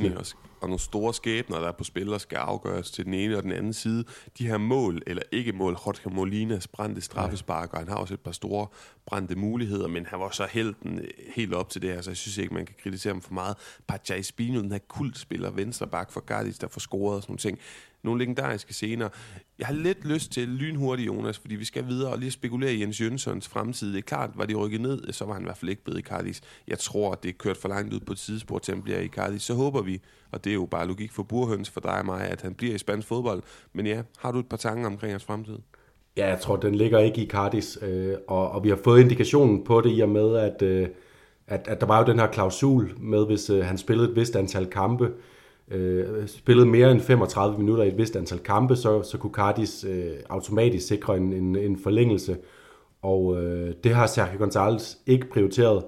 enig, og nogle store skæbner, der er på spil, der skal afgøres til den ene og den anden side. De her mål, eller ikke mål, Jorge Molinas brændte straffespark, og han har også et par store brændte muligheder, men han var så helten helt op til det her, så jeg synes ikke, man kan kritisere ham for meget. Pacha Espino, den her kultspiller, venstre bak for Gardis, der får scoret og sådan nogle ting nogle legendariske scener. Jeg har lidt lyst til lynhurtigt, Jonas, fordi vi skal videre og lige spekulere i Jens Jønssons fremtid. Det er klart, var de rykket ned, så var han i hvert fald ikke blevet i Cardis. Jeg tror, at det er kørt for langt ud på et sidespor til, han bliver i Cardis. Så håber vi, og det er jo bare logik for burhøns for dig og mig, at han bliver i spansk fodbold. Men ja, har du et par tanker omkring hans fremtid? Ja, jeg tror, den ligger ikke i Cardis, øh, og, og vi har fået indikationen på det i og med, at, øh, at, at der var jo den her klausul med, hvis øh, han spillede et vist antal kampe, øh, spillede mere end 35 minutter i et vist antal kampe, så, så kunne Cardis øh, automatisk sikre en, en, en forlængelse. Og øh, det har Sergio González ikke prioriteret.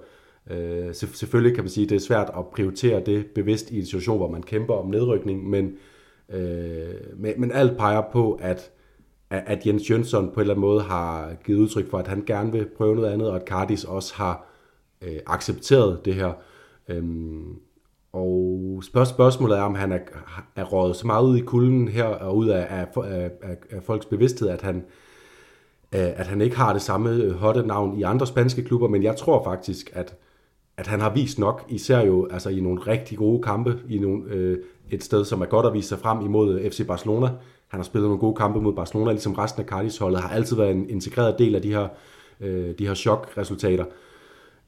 Øh, selvfølgelig kan man sige, at det er svært at prioritere det bevidst i en situation, hvor man kæmper om nedrykning, men, øh, men, men alt peger på, at, at Jens Jønsson på en eller anden måde har givet udtryk for, at han gerne vil prøve noget andet, og at Cardis også har øh, accepteret det her. Øh, og spørgsmålet er, om han er, er røget så meget ud i kulden her, og ud af, af, af, af folks bevidsthed, at han, øh, at han ikke har det samme øh, hotte navn i andre spanske klubber, men jeg tror faktisk, at, at han har vist nok, især jo altså i nogle rigtig gode kampe, i nogle, øh, et sted, som er godt at vise sig frem imod øh, FC Barcelona. Han har spillet nogle gode kampe mod Barcelona, ligesom resten af Cardis holdet, har altid været en integreret del af de her, øh, de her chokresultater.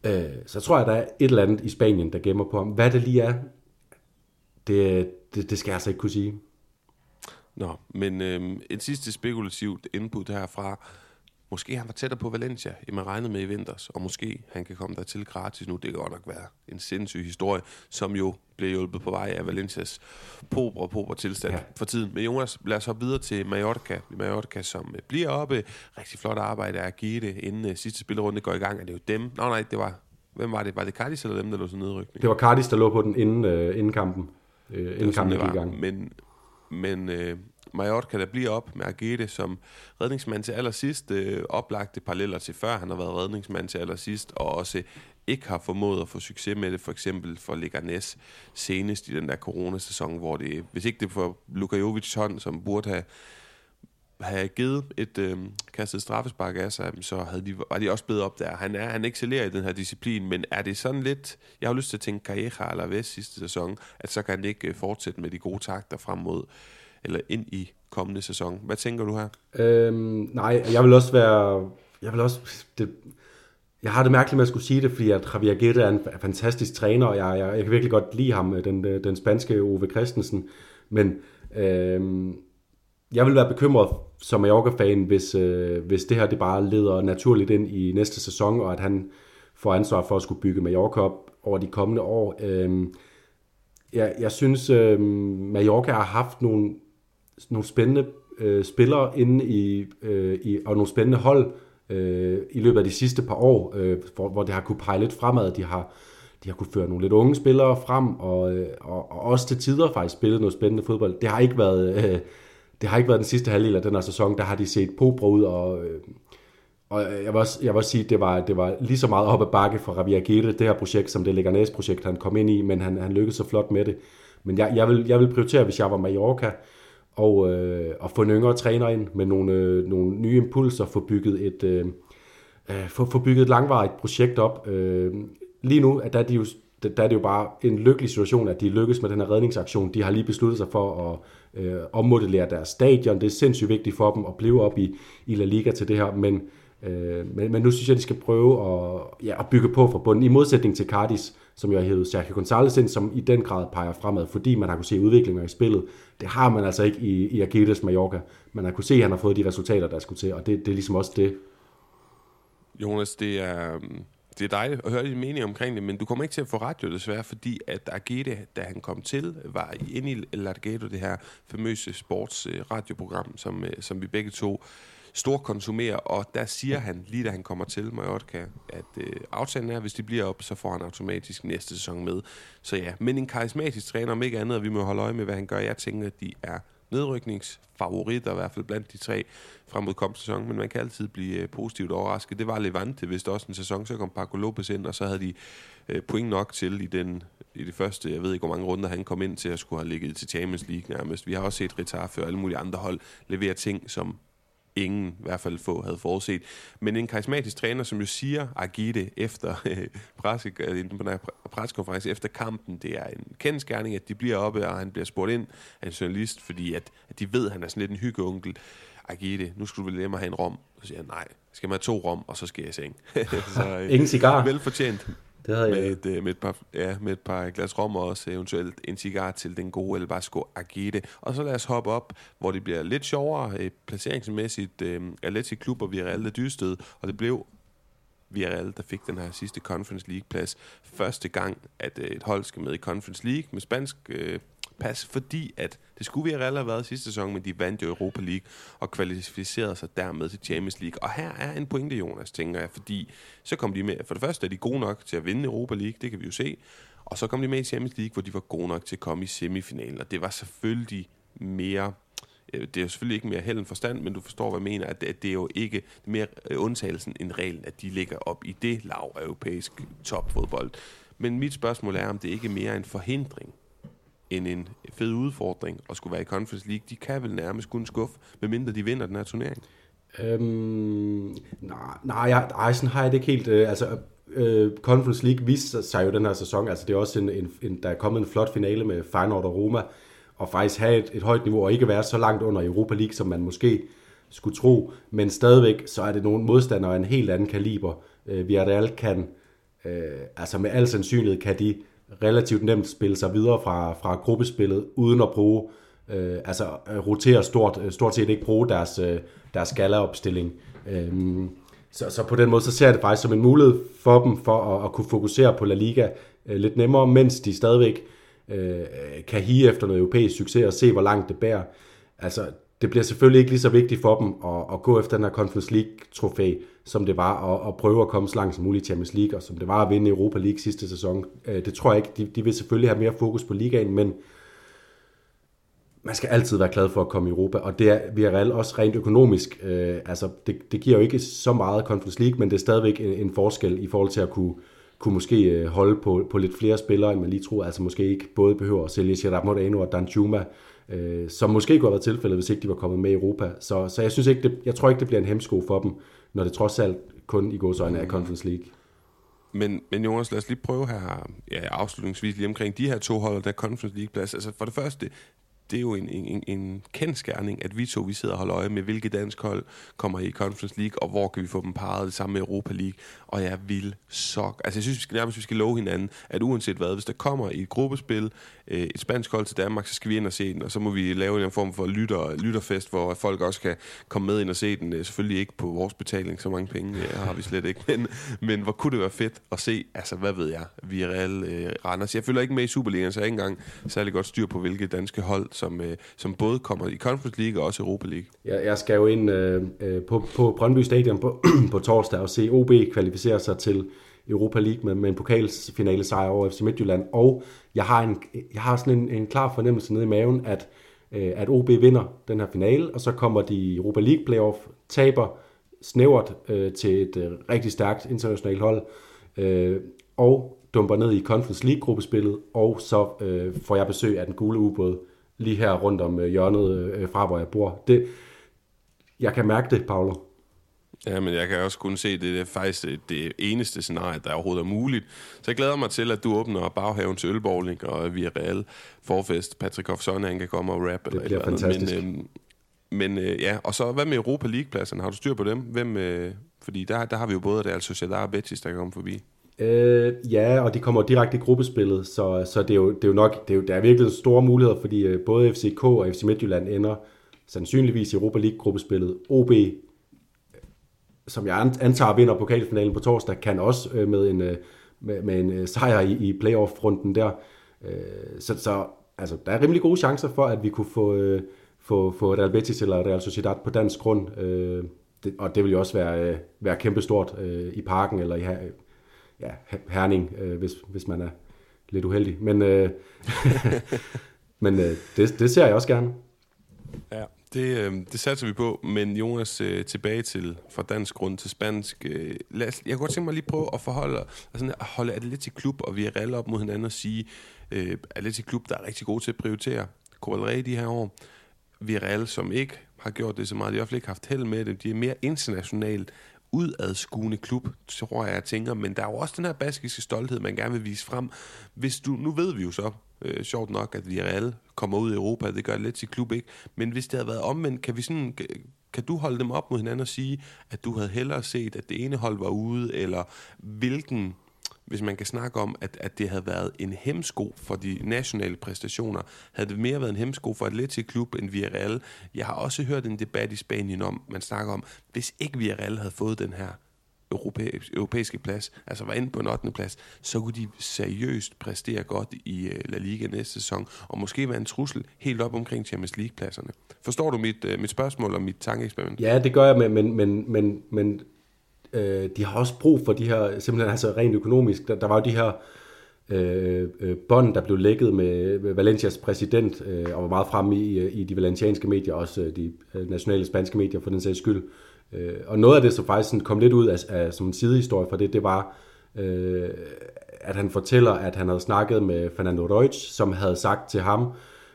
Øh, så tror jeg, der er et eller andet i Spanien, der gemmer på ham. Hvad det lige er, det, det, det skal jeg altså ikke kunne sige. Nå, men øh, et sidste spekulativt input herfra. Måske han var tættere på Valencia, end man regnede med i vinters, og måske han kan komme der til gratis nu. Det kan godt nok være en sindssyg historie, som jo blev hjulpet på vej af Valencias pobre pobre tilstand ja. for tiden. Men Jonas, lad os hoppe videre til Mallorca. Mallorca, som bliver oppe. Rigtig flot arbejde at give det, inden uh, sidste spillerunde går i gang. Er det jo dem? Nå nej, det var... Hvem var det? Var det Cardis eller dem, der lå til nedrykning? Det var Cardis, der lå på den inden, uh, inden kampen. Uh, inden kampen gik i gang. Men, men uh, Mallorca, der bliver op med Agete som redningsmand til allersidst. Øh, oplagte paralleller til før, han har været redningsmand til allersidst, og også ikke har formået at få succes med det, for eksempel for Leganes senest i den der coronasæson, hvor det, hvis ikke det for Luka Jovic hånd, som burde have have givet et øh, kastet straffespark af sig, så havde de, var de også blevet op der. Han er han excellerer i den her disciplin, men er det sådan lidt... Jeg har lyst til at tænke Calleja eller Vest sidste sæson, at så kan han ikke øh, fortsætte med de gode takter frem mod eller ind i kommende sæson. Hvad tænker du her? Øhm, nej, jeg vil også være... Jeg vil også... Det, jeg har det mærkeligt med at skulle sige det, fordi at Javier Guerra er en fantastisk træner, og jeg, jeg, jeg kan virkelig godt lide ham, øh, den, øh, den spanske Ove Christensen. Men øhm, jeg vil være bekymret som Mallorca-fan, hvis, øh, hvis det her det bare leder naturligt ind i næste sæson, og at han får ansvar for at skulle bygge Mallorca op over de kommende år. Øhm, jeg, jeg synes, øh, Mallorca har haft nogle nogle spændende øh, spillere inde i, øh, i, og nogle spændende hold øh, i løbet af de sidste par år, øh, hvor, hvor det har kunne pege lidt fremad. De har, de har kunne føre nogle lidt unge spillere frem, og, øh, og, og også til tider faktisk spillet noget spændende fodbold. Det har ikke været, øh, det har ikke været den sidste halvdel af den her sæson, der har de set pobre ud, og, øh, og jeg vil også, jeg vil også sige, at det var, det var lige så meget op ad bakke for Rabia Gede, det her projekt, som det Leganes projekt, han kom ind i, men han, han lykkedes så flot med det. Men jeg, jeg, vil, jeg vil prioritere, hvis jeg var Mallorca, og, øh, og få en yngre træner ind med nogle, øh, nogle nye impulser, få bygget et, øh, øh få, få bygget et langvarigt projekt op. Øh, lige nu der er, de jo, der er det jo bare en lykkelig situation, at de lykkes med den her redningsaktion. De har lige besluttet sig for at øh, ommodellere deres stadion. Det er sindssygt vigtigt for dem at blive op i, i La Liga til det her, men, øh, men, men nu synes jeg, de skal prøve at, ja, at bygge på fra bunden, i modsætning til Cardis, som jo har hævet Sergio González ind, som i den grad peger fremad, fordi man har kunne se udviklinger i spillet. Det har man altså ikke i, i Aguirre's Mallorca. Man har kunne se, at han har fået de resultater, der skulle til, og det, det er ligesom også det. Jonas, det er, mm, det er dejligt at høre din mening omkring det, men du kommer ikke til at få ret jo desværre, fordi at Aguirre, da han kom til, var inde i Largado, det her famøse sportsradioprogram, som, øh, som vi begge to storkonsumerer, og der siger han, lige da han kommer til Mallorca, at øh, aftalen er, at hvis de bliver op, så får han automatisk næste sæson med. Så ja, men en karismatisk træner, om ikke andet, og vi må holde øje med, hvad han gør. Jeg tænker, at de er nedrykningsfavoritter, i hvert fald blandt de tre frem mod kommende sæson, men man kan altid blive øh, positivt overrasket. Det var Levante, hvis der også en sæson, så kom Paco Lopez ind, og så havde de øh, point nok til i den i det første, jeg ved ikke hvor mange runder han kom ind til at skulle have ligget til Champions League nærmest. Vi har også set Ritar og alle mulige andre hold levere ting, som ingen i hvert fald få havde forudset. Men en karismatisk træner, som jo siger Agite efter øh, preskonference efter kampen, det er en kendskærning, at de bliver oppe, og han bliver spurgt ind af en journalist, fordi at, at de ved, at han er sådan lidt en hyggeonkel. Agite, nu skulle du vel hjem og have en rom. Så siger han, nej, skal man have to rom, og så skal jeg i seng. så, øh, Ingen cigar. Velfortjent. Det havde med, jeg. Et, øh, med, et par, ja, med et par glas rom og også eventuelt en cigar til den gode Elbasco Agite. Og så lad os hoppe op, hvor det bliver lidt sjovere øh, placeringsmæssigt. Øh, Atleti Klub og Villarreal, der dystede, og det blev Villarreal, der fik den her sidste Conference League-plads. Første gang, at øh, et hold skal med i Conference League med spansk øh, pas, fordi at det skulle vi have været sidste sæson, men de vandt jo Europa League og kvalificerede sig dermed til Champions League. Og her er en pointe, Jonas, tænker jeg, fordi så kom de med, for det første er de gode nok til at vinde Europa League, det kan vi jo se, og så kom de med i Champions League, hvor de var gode nok til at komme i semifinalen, og det var selvfølgelig mere øh, det er selvfølgelig ikke mere held end forstand, men du forstår, hvad jeg mener, at det, er jo ikke mere øh, undtagelsen end reglen, at de ligger op i det lav europæisk topfodbold. Men mit spørgsmål er, om det ikke er mere en forhindring end en fed udfordring at skulle være i Conference League. De kan vel nærmest kun skuffe, medmindre de vinder den her turnering. Øhm, nej, nej, nej, sådan har jeg det ikke helt. Øh, altså, øh, Conference League viste sig jo den her sæson. Altså, det er også en, en, en, der er kommet en flot finale med Feyenoord og Roma. og faktisk have et, et højt niveau, og ikke være så langt under Europa League, som man måske skulle tro, men stadigvæk så er det nogle modstandere af en helt anden kaliber. Øh, Villarreal kan, øh, altså med al sandsynlighed, kan de relativt nemt spille sig videre fra, fra gruppespillet, uden at bruge, øh, altså øh, rotere stort, øh, stort set ikke bruge deres, øh, deres galaopstilling. Øh, så, så på den måde, så ser jeg det faktisk som en mulighed for dem for at, at kunne fokusere på La Liga øh, lidt nemmere, mens de stadigvæk øh, kan hige efter noget europæisk succes og se, hvor langt det bærer. Altså, det bliver selvfølgelig ikke lige så vigtigt for dem at, at gå efter den her Conference League-trofæ, som det var at, at prøve at komme så langt som muligt i Champions League, og som det var at vinde Europa League sidste sæson. Øh, det tror jeg ikke. De, de vil selvfølgelig have mere fokus på ligaen, men man skal altid være glad for at komme i Europa, og det er Villarreal også rent økonomisk. Øh, altså, det, det giver jo ikke så meget Conference League, men det er stadigvæk en, en forskel i forhold til at kunne, kunne måske øh, holde på, på lidt flere spillere, end man lige tror. Altså måske ikke både behøver at sælge Gerard Moreno og Dan Juma, øh, øh, som måske kunne have været tilfældet, hvis ikke de var kommet med i Europa. Så, så jeg, synes ikke, det, jeg tror ikke, det bliver en hemsko for dem, når det trods alt kun i godsøjne er Conference League. Men, men Jonas, lad os lige prøve her, ja, afslutningsvis lige omkring de her to hold, der Conference League-plads. Altså for det første, det er jo en, en, en kendskærning, at vi to vi sidder og holder øje med, hvilke dansk hold kommer i Conference League, og hvor kan vi få dem parret det samme med Europa League. Og jeg vil så... Altså jeg synes, vi skal, nærmest vi skal love hinanden, at uanset hvad, hvis der kommer i et gruppespil, øh, et spansk hold til Danmark, så skal vi ind og se den, og så må vi lave en form for lytter, lytterfest, hvor folk også kan komme med ind og se den. Øh, selvfølgelig ikke på vores betaling, så mange penge øh, har vi slet ikke, men, men hvor kunne det være fedt at se, altså hvad ved jeg, vi er øh, Randers. Jeg følger ikke med i Superligaen, så jeg ikke engang særlig godt styr på, hvilke danske hold, som, øh, som både kommer i Conference League og også Europa League. Jeg, jeg skal jo ind øh, øh på, på Brøndby Stadion på, på torsdag og se OB kvalificere sig til Europa League med, med en pokalsfinale sejr over FC Midtjylland, og jeg har, en, jeg har sådan en, en klar fornemmelse nede i maven, at, øh, at OB vinder den her finale, og så kommer de i Europa League playoff, taber snævert øh, til et øh, rigtig stærkt internationalt hold, øh, og dumper ned i Conference League-gruppespillet, og så øh, får jeg besøg af den gule ubåd lige her rundt om øh, hjørnet øh, fra, hvor jeg bor. Det, jeg kan mærke det, Paolo. Ja, men jeg kan også kun se, at det er faktisk det eneste scenarie, der overhovedet er muligt. Så jeg glæder mig til, at du åbner baghaven til ølbowling, og vi er real forfest. Patrick Hoffson, han kan komme og rap. Det eller bliver fantastisk. Men, øh, men øh, ja, og så hvad med Europa League-pladserne? Har du styr på dem? Hvem, øh, fordi der, der har vi jo både Real Sociedad og Betis, der kan komme forbi. Øh, ja, og de kommer direkte i gruppespillet, så, så det, er jo, det er jo nok, det er, jo, der er virkelig store muligheder, fordi øh, både FCK og FC Midtjylland ender sandsynligvis i Europa League-gruppespillet. OB øh, som jeg antager vinder pokalfinalen på torsdag, kan også øh, med en, øh, med, med en øh, sejr i, i playoff-runden der. Øh, så, så altså, der er rimelig gode chancer for, at vi kunne få, øh, få, få Real Betis eller Real Sociedad på dansk grund. Øh, det, og det vil jo også være, øh, være kæmpestort øh, i parken eller i ja, Herning, øh, hvis, hvis man er lidt uheldig. Men, øh, men øh, det, det ser jeg også gerne. Ja, det, øh, det satser vi på, men Jonas, øh, tilbage til fra dansk grund til spansk. Øh, lad os, jeg kunne godt tænke mig lige prøve at forholde, altså, at holde Atletic Klub og vi er op mod hinanden og sige, øh, Atletic Klub, der er rigtig gode til at prioritere Covalre de her år. Villarreal, som ikke har gjort det så meget, de har i hvert fald ikke haft held med det. De er mere internationalt udadskuende klub, tror jeg, jeg tænker. Men der er jo også den her baskiske stolthed, man gerne vil vise frem. Hvis du, nu ved vi jo så, øh, sjovt nok, at Villarreal kommer ud i Europa, det gør lidt til klub ikke. Men hvis det havde været omvendt, kan vi sådan kan du holde dem op mod hinanden og sige, at du havde hellere set, at det ene hold var ude, eller hvilken hvis man kan snakke om, at, at det havde været en hemsko for de nationale præstationer, havde det mere været en hemsko for Atletic Klub end Villarreal. Jeg har også hørt en debat i Spanien om, man snakker om, hvis ikke Villarreal havde fået den her europæiske plads, altså var inde på en 8. plads, så kunne de seriøst præstere godt i øh, La Liga næste sæson, og måske være en trussel helt op omkring Champions League-pladserne. Forstår du mit, øh, mit spørgsmål og mit tankeeksperiment? Ja, det gør jeg, men, men, men, men, men øh, de har også brug for de her, simpelthen altså rent økonomisk, der, der var jo de her øh, øh, bånd, der blev lækket med, Valencias præsident, øh, og var meget fremme i, øh, i de valencianske medier, også øh, de øh, nationale spanske medier for den sags skyld. Øh, og noget af det, som faktisk sådan kom lidt ud af, af som en sidehistorie for det, det var, øh, at han fortæller, at han havde snakket med Fernando Reutsch, som havde sagt til ham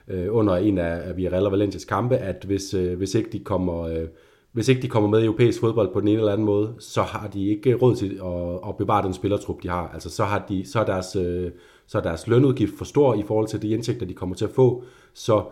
øh, under en af, af Villarreal og Valencias kampe, at hvis, øh, hvis ikke de kommer... Øh, hvis ikke de kommer med i europæisk fodbold på den ene eller anden måde, så har de ikke råd til at, at bevare den spillertrup, de har. Altså så har, de, så er deres øh, så er deres lønudgift for stor i forhold til de indtægter, de kommer til at få. Så,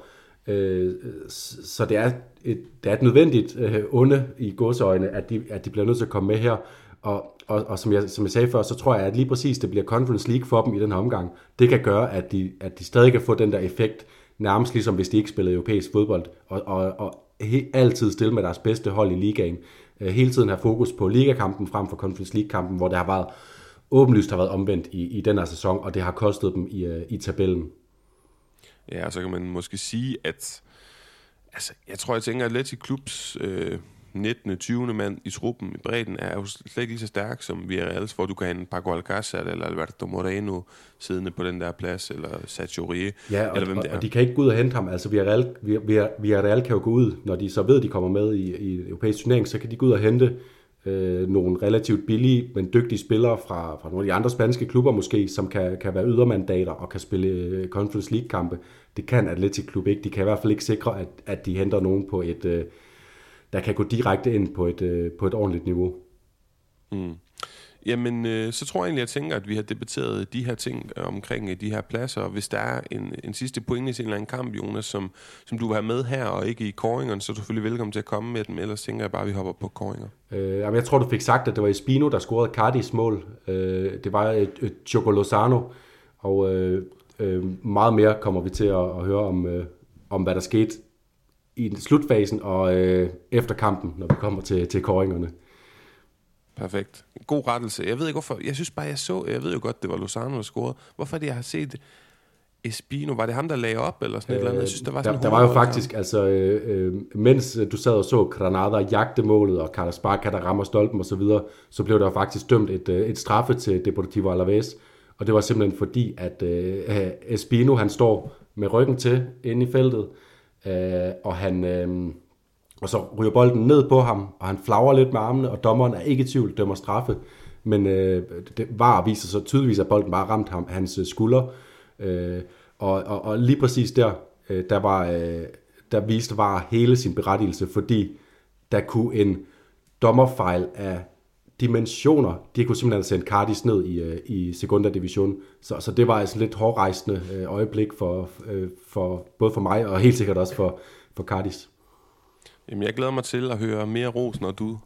øh, så det, er et, det er et nødvendigt øh, onde i godsøjne, at de, at de bliver nødt til at komme med her. Og, og, og som, jeg, som jeg sagde før, så tror jeg, at lige præcis det bliver Conference League for dem i den her omgang. Det kan gøre, at de, at de stadig kan få den der effekt, nærmest ligesom hvis de ikke spillede europæisk fodbold, og, og, og he, altid stille med deres bedste hold i ligaen. Øh, hele tiden have fokus på ligakampen frem for Conference League-kampen, hvor det har været åbenlyst har været omvendt i, i den her sæson, og det har kostet dem i, øh, i tabellen. Ja, så kan man måske sige, at altså, jeg tror, jeg tænker, at Atletic Klubs øh, 19. 20. mand i truppen i bredden er jo slet ikke lige så stærk som Villarreal, hvor du kan have en Paco Alcácer eller Alberto Moreno siddende på den der plads, eller Sergio Rie, ja, og, eller hvem det er. og de kan ikke gå ud og hente ham. Altså Villarreal, Villarreal kan jo gå ud, når de så ved, at de kommer med i, i europæisk turnering, så kan de gå ud og hente øh, nogle relativt billige, men dygtige spillere fra, fra nogle af de andre spanske klubber måske, som kan, kan være ydermandater og kan spille øh, Conference League-kampe. Det kan Atletic Klub ikke. De kan i hvert fald ikke sikre, at, at de henter nogen på et, øh, der kan gå direkte ind på et, øh, på et ordentligt niveau. Mm. Jamen, øh, så tror jeg egentlig, jeg tænker, at vi har debatteret de her ting øh, omkring øh, de her pladser. Og hvis der er en, en sidste pointe til en eller anden kamp, Jonas, som, som du vil have med her og ikke i koringerne, så er du selvfølgelig velkommen til at komme med dem. Ellers tænker jeg bare, at vi hopper på koringer. Øh, jeg tror, du fik sagt, at det var Espino, der scorede Cardis mål. Øh, det var et, et Choco Lozano. Og øh, øh, meget mere kommer vi til at, at høre om, øh, om, hvad der skete i slutfasen og øh, efter kampen, når vi kommer til, til koringerne. Perfekt. God rettelse. Jeg ved ikke hvorfor. Jeg synes bare, jeg så... Jeg ved jo godt, det var Lozano, der scorede. Hvorfor det, jeg har set Espino? Var det ham, der lagde op, eller sådan øh, et eller andet? Jeg synes, der var sådan der, der var jo faktisk, altså, øh, øh, mens du sad og så Granada jagte målet, og Carlos Barca, der rammer stolpen og så videre, så blev der faktisk dømt et, øh, et straffe til Deportivo Alaves. Og det var simpelthen fordi, at øh, Espino, han står med ryggen til inde i feltet, øh, og han... Øh, og så ryger bolden ned på ham, og han flager lidt med armene, og dommeren er ikke i tvivl, dømmer straffe. Men øh, det var viser så tydeligvis, at bolden bare ramte ham, hans øh, skulder. Øh, og, og, og lige præcis der, øh, der, var, øh, der viste var hele sin berettigelse, fordi der kunne en dommerfejl af dimensioner, de kunne simpelthen sende Cardis ned i, øh, i Segunda Division. Så, så det var altså lidt hårdrejsende øh, øjeblik for, øh, for både for mig og helt sikkert også for, for Cardis. Jamen, jeg glæder mig til at høre mere ros, når du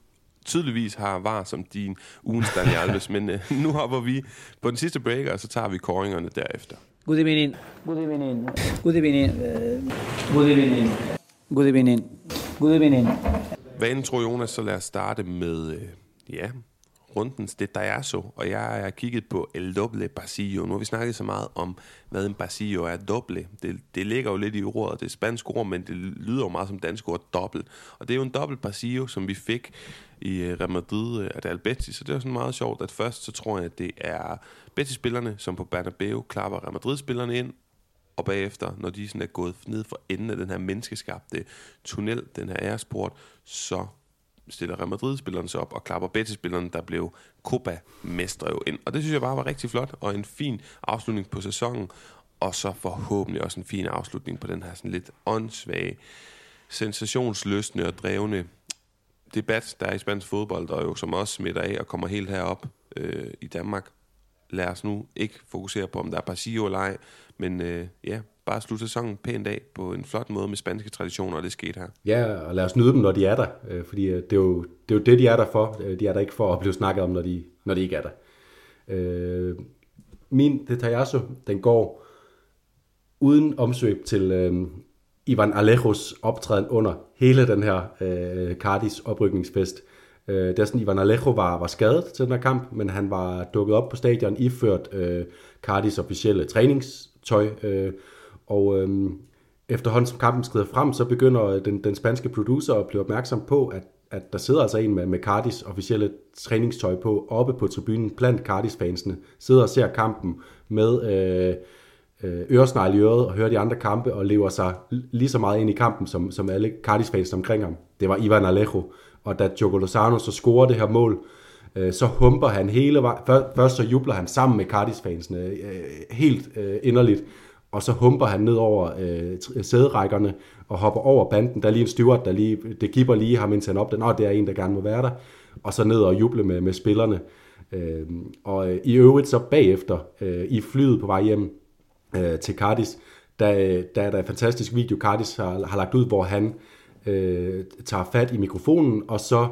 tydeligvis har var som din ugens Daniel Alves, men uh, nu hopper vi på den sidste breaker, og så tager vi koringerne derefter. Good evening. Good evening. Good evening. Uh, good evening. Good evening. Good evening. Hvad tror Jonas, så lad os starte med, uh, ja, rundens det der er så, og jeg har kigget på El Doble Pasillo. Nu har vi snakket så meget om, hvad en pasillo er doble. Det, det ligger jo lidt i ordet, det er spansk ord, men det lyder jo meget som dansk ord dobbelt. Og det er jo en dobbelt pasillo, som vi fik i øh, Real Madrid øh, af Real Betis, så det er sådan meget sjovt, at først så tror jeg, at det er Betis-spillerne, som på Bernabeu klapper Real Madrid-spillerne ind, og bagefter, når de sådan er gået ned for enden af den her menneskeskabte tunnel, den her æresport, så stiller Real Madrid-spillerne sig op og klapper Betis-spillerne, der blev Copa-mestre jo ind. Og det synes jeg bare var rigtig flot, og en fin afslutning på sæsonen, og så forhåbentlig også en fin afslutning på den her sådan lidt åndssvage, sensationsløsende og drevne debat, der er i spansk fodbold, og jo som også smitter af og kommer helt herop øh, i Danmark. Lad os nu ikke fokusere på, om der er Barcio eller ej, men øh, ja, bare slutte sæsonen pænt af på en flot måde med spanske traditioner, og det skete her. Ja, og lad os nyde dem, når de er der, øh, fordi øh, det er, jo, det er jo det, de er der for. Øh, de er der ikke for at blive snakket om, når de, når de ikke er der. Øh, min detajasso, den går uden omsøg til øh, Ivan Alejos optræden under hele den her øh, Cardis oprykningsfest. Øh, det er sådan, Ivan Alejo var, var skadet til den her kamp, men han var dukket op på stadion iført øh, Cardis officielle træningstøj, øh, og øh, efterhånden som kampen skrider frem, så begynder den, den spanske producer at blive opmærksom på, at, at der sidder altså en med, med Cardis officielle træningstøj på, oppe på tribunen blandt Cardis-fansene, sidder og ser kampen med øh, øh, øresnegl i øret og hører de andre kampe og lever sig lige så meget ind i kampen som, som alle Cardis-fans omkring ham. Det var Ivan Alejo, og da Diogo Lozano så scorer det her mål, øh, så humper han hele vejen. Først så jubler han sammen med Cardis-fansene øh, helt øh, inderligt, og så humper han ned over øh, sæderækkerne og hopper over banden. Der er lige en steward, der lige, det giver lige ham, indtil han op. Den, og det er en, der gerne må være der. Og så ned og juble med, med spillerne. Øh, og øh, i øvrigt så bagefter, øh, i flyet på vej hjem øh, til Cardis, der, øh, der er der en fantastisk video, Cardis har, har lagt ud, hvor han øh, øh, tager fat i mikrofonen, og så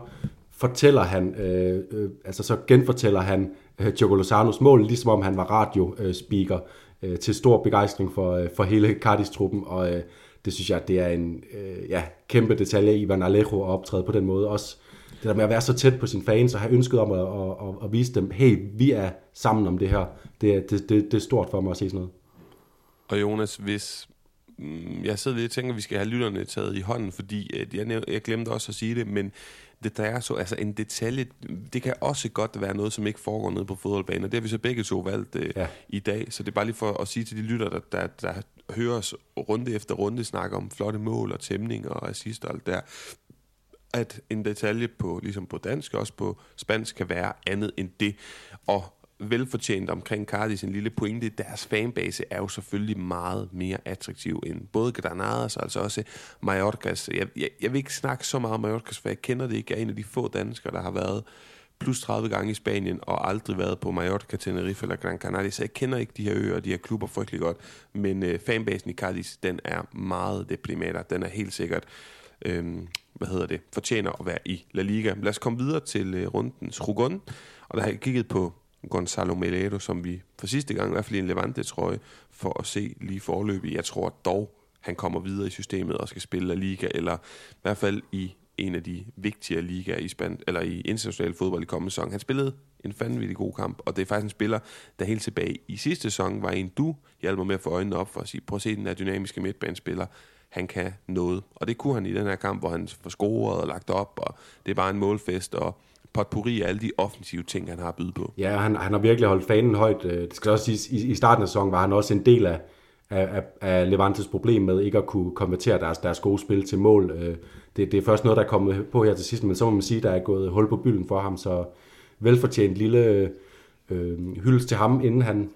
fortæller han, øh, øh, altså så genfortæller han øh, Diogo Lozanos mål, ligesom om han var radiospeaker, øh, til stor begejstring for, øh, for hele Cardis-truppen, og øh, det synes jeg, det er en øh, ja, kæmpe detalje, Ivan Alejo at optræde på den måde. Også det der med at være så tæt på sine fans og have ønsket om at, at, at, at vise dem, hey, vi er sammen om det her. Det, det, det, det er stort for mig at se sådan noget. Og Jonas, hvis jeg sidder lidt og tænker, at vi skal have lytterne taget i hånden, fordi at jeg, jeg glemte også at sige det, men det der er så, altså en detalje, det kan også godt være noget, som ikke foregår nede på fodboldbanen, og det har vi så begge to valgt øh, ja. i dag, så det er bare lige for at sige til de lytter, der, der, der hører os runde efter runde snakke om flotte mål og tæmning og assist og alt der, at en detalje på, ligesom på dansk, også på spansk, kan være andet end det. Og velfortjent omkring Cardis en lille pointe. Deres fanbase er jo selvfølgelig meget mere attraktiv end både Granadas og altså også Mallorcas. Jeg, jeg, jeg vil ikke snakke så meget om Mallorcas, for jeg kender det ikke. Jeg er en af de få danskere, der har været plus 30 gange i Spanien og aldrig været på Mallorca, Tenerife eller Gran Canaria, så jeg kender ikke de her øer og de her klubber frygtelig godt. Men øh, fanbasen i Cardis, den er meget deprimerende. Den er helt sikkert øhm, hvad hedder det, fortjener at være i La Liga. Lad os komme videre til øh, rundens Rugon, og der har jeg kigget på Gonzalo Melero, som vi for sidste gang, i hvert fald i en Levante-trøje, for at se lige forløbig. Jeg tror dog, han kommer videre i systemet og skal spille La Liga, eller i hvert fald i en af de vigtigere ligaer i, span eller i international fodbold i kommende sæson. Han spillede en fandvittig god kamp, og det er faktisk en spiller, der helt tilbage i sidste sæson var en, du hjalp mig med at få øjnene op for at sige, prøv at se den her dynamiske midtbanespiller, han kan noget. Og det kunne han i den her kamp, hvor han får scoret og lagt op, og det er bare en målfest, og potpourri af alle de offensive ting, han har at byde på. Ja, han, han har virkelig holdt fanen højt. Øh, det skal også siges, i, i starten af sæsonen var han også en del af, af, af Levantes problem med ikke at kunne konvertere deres, deres gode spil til mål. Øh, det, det er først noget, der er kommet på her til sidst, men så må man sige, der er gået hul på bylden for ham, så velfortjent lille øh, hyldest til ham, inden han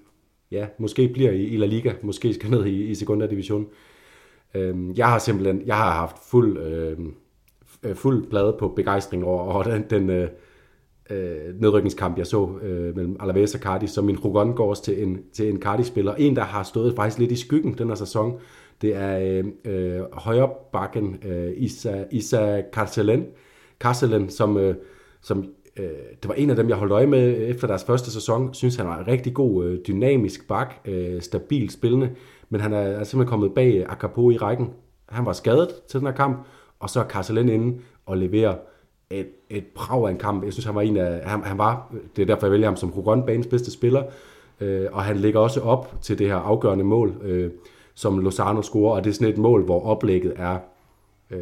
ja, måske bliver i, i La Liga, måske skal ned i, i Segunda Division. Øh, jeg har simpelthen jeg har haft fuld, øh, fuld plade på begejstring over, over den, den øh, øh, nedrykningskamp, jeg så øh, mellem Alaves og Cardiff, så min Rugon går også til en, til en Cardiff-spiller. En, der har stået faktisk lidt i skyggen den her sæson, det er øh, øh højre bakken øh, Isa, Isa Carcelen, Carcelen som, øh, som øh, det var en af dem, jeg holdt øje med efter deres første sæson. Synes, han var en rigtig god, øh, dynamisk bak, øh, stabil spillende, men han er, er simpelthen kommet bag Akapo i rækken. Han var skadet til den her kamp, og så er Carcelen inde og leverer et, et brag af en kamp. Jeg synes, han var en af, han, han var, det er derfor, jeg vælger ham som Rugon bedste spiller, øh, og han ligger også op til det her afgørende mål, øh, som Lozano scorer, og det er sådan et mål, hvor oplægget er, øh,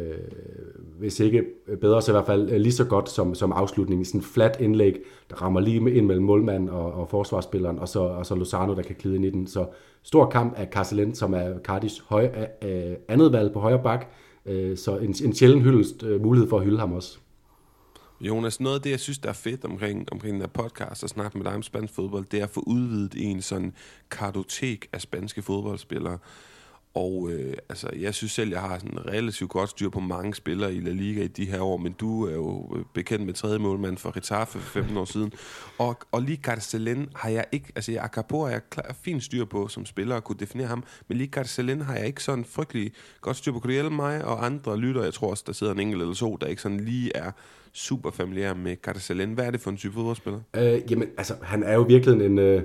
hvis ikke bedre, så i hvert fald øh, lige så godt som, som afslutningen. Sådan en flat indlæg, der rammer lige ind mellem målmanden og, og forsvarsspilleren, og så, og så Lozano, der kan klide ind i den. Så stor kamp af Carcelent, som er Cardis høj, øh, andet valg på højre bak, øh, så en, en sjældent hyldest øh, mulighed for at hylde ham også. Jonas, noget af det, jeg synes, der er fedt omkring, omkring den her podcast og snakke med dig om spansk fodbold, det er at få udvidet en sådan kartotek af spanske fodboldspillere. Og øh, altså, jeg synes selv, jeg har sådan relativt godt styr på mange spillere i La Liga i de her år, men du er jo øh, bekendt med tredje målmand for Getafe for 15 år siden. Og, og lige Garcelen har jeg ikke, altså jeg Acapó har jeg klar, fint styr på som spiller og kunne definere ham, men lige Garcelen har jeg ikke sådan frygtelig godt styr på. Kunne du hjælpe mig og andre lytter, jeg tror også, der sidder en enkelt eller to, der ikke sådan lige er super familiær med Carcelen. Hvad er det for en type fodboldspiller? Øh, jamen, altså, han er jo virkelig en... Øh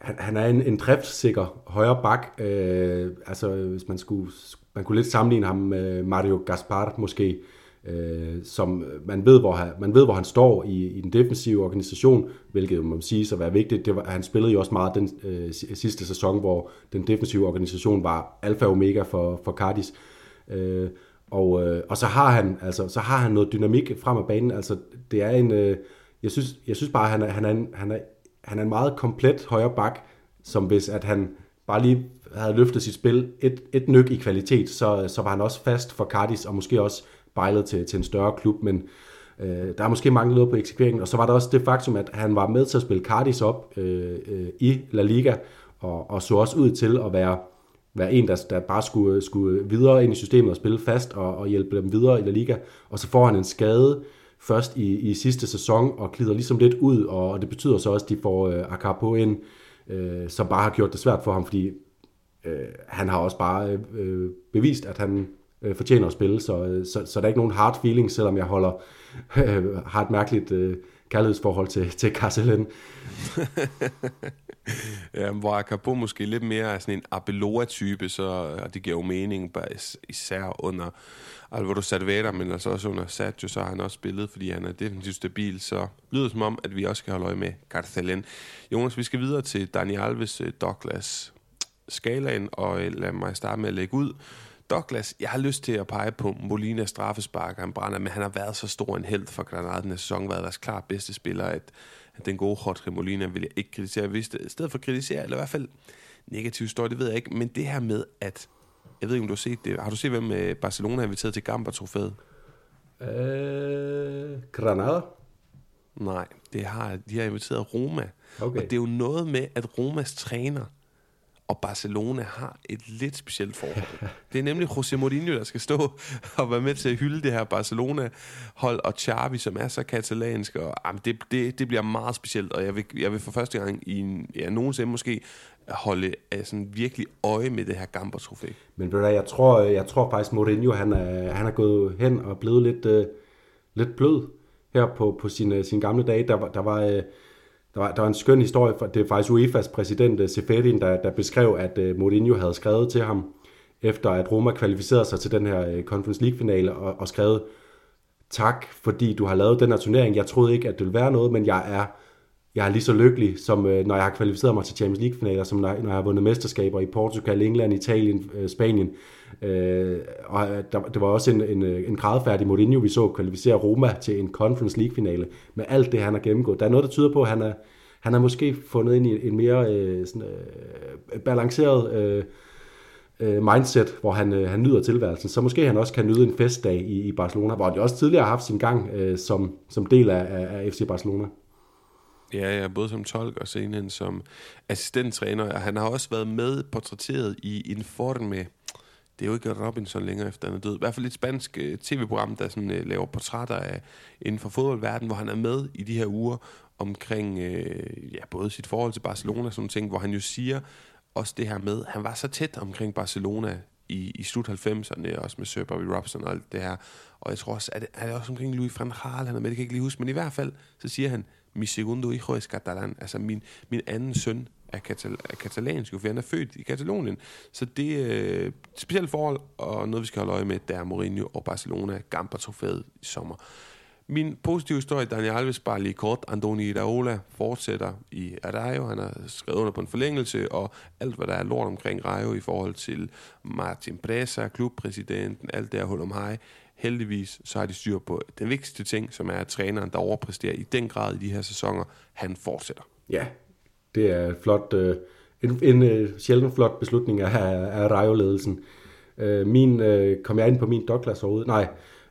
han, han er en, en driftsikker højre bak. Øh, altså, hvis man skulle, man kunne lidt sammenligne ham med Mario Gaspar måske, øh, som man ved, hvor han, man ved, hvor han står i, i den defensive organisation, hvilket man må sige så være vigtigt. Det var, han spillede jo også meget den øh, sidste sæson, hvor den defensive organisation var alfa og omega for, for Cardis. Øh, og, øh, og så har han altså så har han noget dynamik frem af banen. Altså det er en øh, jeg synes jeg synes bare han er han er en, han er han er en meget komplet højre bak, som hvis at han bare lige havde løftet sit spil et, et nyk i kvalitet, så, så var han også fast for Cardis, og måske også bejlet til, til en større klub, men øh, der er måske manglet noget på eksekveringen, og så var der også det faktum, at han var med til at spille Cardis op øh, øh, i La Liga, og, og så også ud til at være, være en, der, der bare skulle, skulle videre ind i systemet og spille fast og, og hjælpe dem videre i La Liga, og så får han en skade, først i, i sidste sæson og glider ligesom lidt ud, og det betyder så også, at de får øh, Akapo ind, øh, som bare har gjort det svært for ham, fordi øh, han har også bare øh, bevist, at han øh, fortjener at spille, så, øh, så, så der er ikke nogen hard feelings, selvom jeg holder øh, har et mærkeligt øh, kærlighedsforhold til, til Castellan. ja, hvor Acabo måske lidt mere er sådan en Abeloa-type, så og det giver jo mening, især under Alvaro Cervera, men altså også under Sergio, så har han også spillet, fordi han er definitivt stabil, så lyder det som om, at vi også skal holde øje med Carcelen. Jonas, vi skal videre til Dani Alves øh, Douglas skalaen, og øh, lad mig starte med at lægge ud. Douglas, jeg har lyst til at pege på Molina straffespark, han brænder, men han har været så stor en held for Granada den sæson, været deres klart bedste spiller, at, at den gode Jorge Molina vil jeg ikke kritisere. Hvis det, i stedet for at kritisere, eller i hvert fald negativ story, det ved jeg ikke, men det her med, at jeg ved ikke, om du har set det. Har du set, hvem øh, Barcelona har inviteret til Gamba-trofæet? Øh, Granada? Nej, det har, de har inviteret Roma. Okay. Og det er jo noget med, at Romas træner og Barcelona har et lidt specielt forhold. Det er nemlig José Mourinho, der skal stå og være med til at hylde det her Barcelona-hold, og Xavi, som er så katalansk, og ah, jamen, det, det, det bliver meget specielt, og jeg vil, jeg vil for første gang i en, ja, nogensinde måske holde altså, sådan virkelig øje med det her Gamba-trofæ. Men ved du, jeg tror, jeg tror faktisk, Mourinho, han er, han er gået hen og blevet lidt, uh, lidt blød her på, på sine, øh, sine gamle dage. Der, der var... Uh, der var, der var en skøn historie, for det er faktisk UEFA's præsident øh, Seferin, der, der beskrev, at uh, Mourinho havde skrevet til ham, efter at Roma kvalificerede sig til den her uh, Conference League-finale, og, og skrevet, tak fordi du har lavet den her turnering. Jeg troede ikke, at det ville være noget, men jeg er, jeg er lige så lykkelig, som øh, når jeg har kvalificeret mig til Champions League-finaler, som når, når jeg har vundet mesterskaber i Portugal, England, Italien, øh, Spanien. Øh, og øh, der, det var også en, en, en gradfærdig Mourinho, vi så kvalificere Roma til en Conference League-finale, med alt det, han har gennemgået. Der er noget, der tyder på, at han er, han har måske fundet ind i en mere øh, sådan, øh, balanceret øh, øh, mindset, hvor han, øh, han nyder tilværelsen. Så måske han også kan nyde en festdag i, i Barcelona, hvor han jo også tidligere har haft sin gang øh, som, som del af, af, af FC Barcelona. Ja, ja, både som tolk og senere som assistenttræner. Han har også været med portrætteret i Informe. Det er jo ikke Robinson længere efter han er død. I hvert fald et spansk øh, tv-program, der sådan, uh, laver portrætter af inden for fodboldverdenen, hvor han er med i de her uger omkring øh, ja, både sit forhold til Barcelona og sådan ting, hvor han jo siger også det her med, han var så tæt omkring Barcelona i, i slut 90'erne, også med Sir Bobby Robson og alt det her. Og jeg tror også, at det, er det også omkring Louis van Gaal, han er med, det kan jeg ikke lige huske, men i hvert fald, så siger han, mi segundo hijo es catalán, altså min, min anden søn er, katal, er katalansk, for han er født i Katalonien. Så det er øh, et specielt forhold, og noget vi skal holde øje med, der er Mourinho og Barcelona gamper trofæet i sommer. Min positive historie, Daniel Alves, bare lige kort. Andoni Iraola fortsætter i Arajo. Han har skrevet under på en forlængelse, og alt, hvad der er lort omkring Rayo i forhold til Martin Presa, klubpræsidenten, alt det her hul om hej. Heldigvis så har de styr på den vigtigste ting, som er at træneren, der overpræsterer i den grad i de her sæsoner, han fortsætter. Ja, det er flot, øh, en, en øh, sjældent flot beslutning af, af Rayo-ledelsen. Øh, min, øh, kom jeg ind på min Douglas overhovedet? Nej,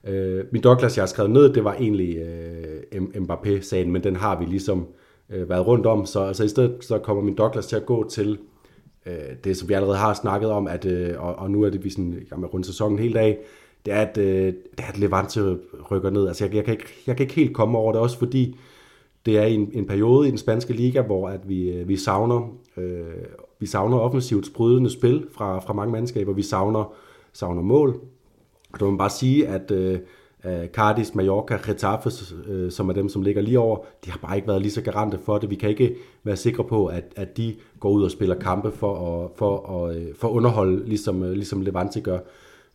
Øh, min Douglas, jeg har skrevet ned, det var egentlig øh, Mbappé-sagen, men den har vi ligesom øh, været rundt om, så altså, i stedet så kommer min Douglas til at gå til øh, det, som vi allerede har snakket om, at, øh, og, og nu er det vi sådan i gang med rundt sæsonen hele dag, det er, at, øh, det er, at Levante rykker ned. Altså, jeg, jeg, kan ikke, jeg kan ikke helt komme over det, også fordi det er en, en periode i den spanske liga, hvor at vi, øh, vi savner øh, vi savner offensivt sprudende spil fra, fra mange mandskaber. Vi savner, savner mål. Og der må man bare sige, at øh, Cardis, Mallorca, Getafe, øh, som er dem, som ligger lige over, de har bare ikke været lige så garante for det. Vi kan ikke være sikre på, at, at de går ud og spiller kampe for at, for at, øh, for at underholde, ligesom, øh, ligesom Levante gør.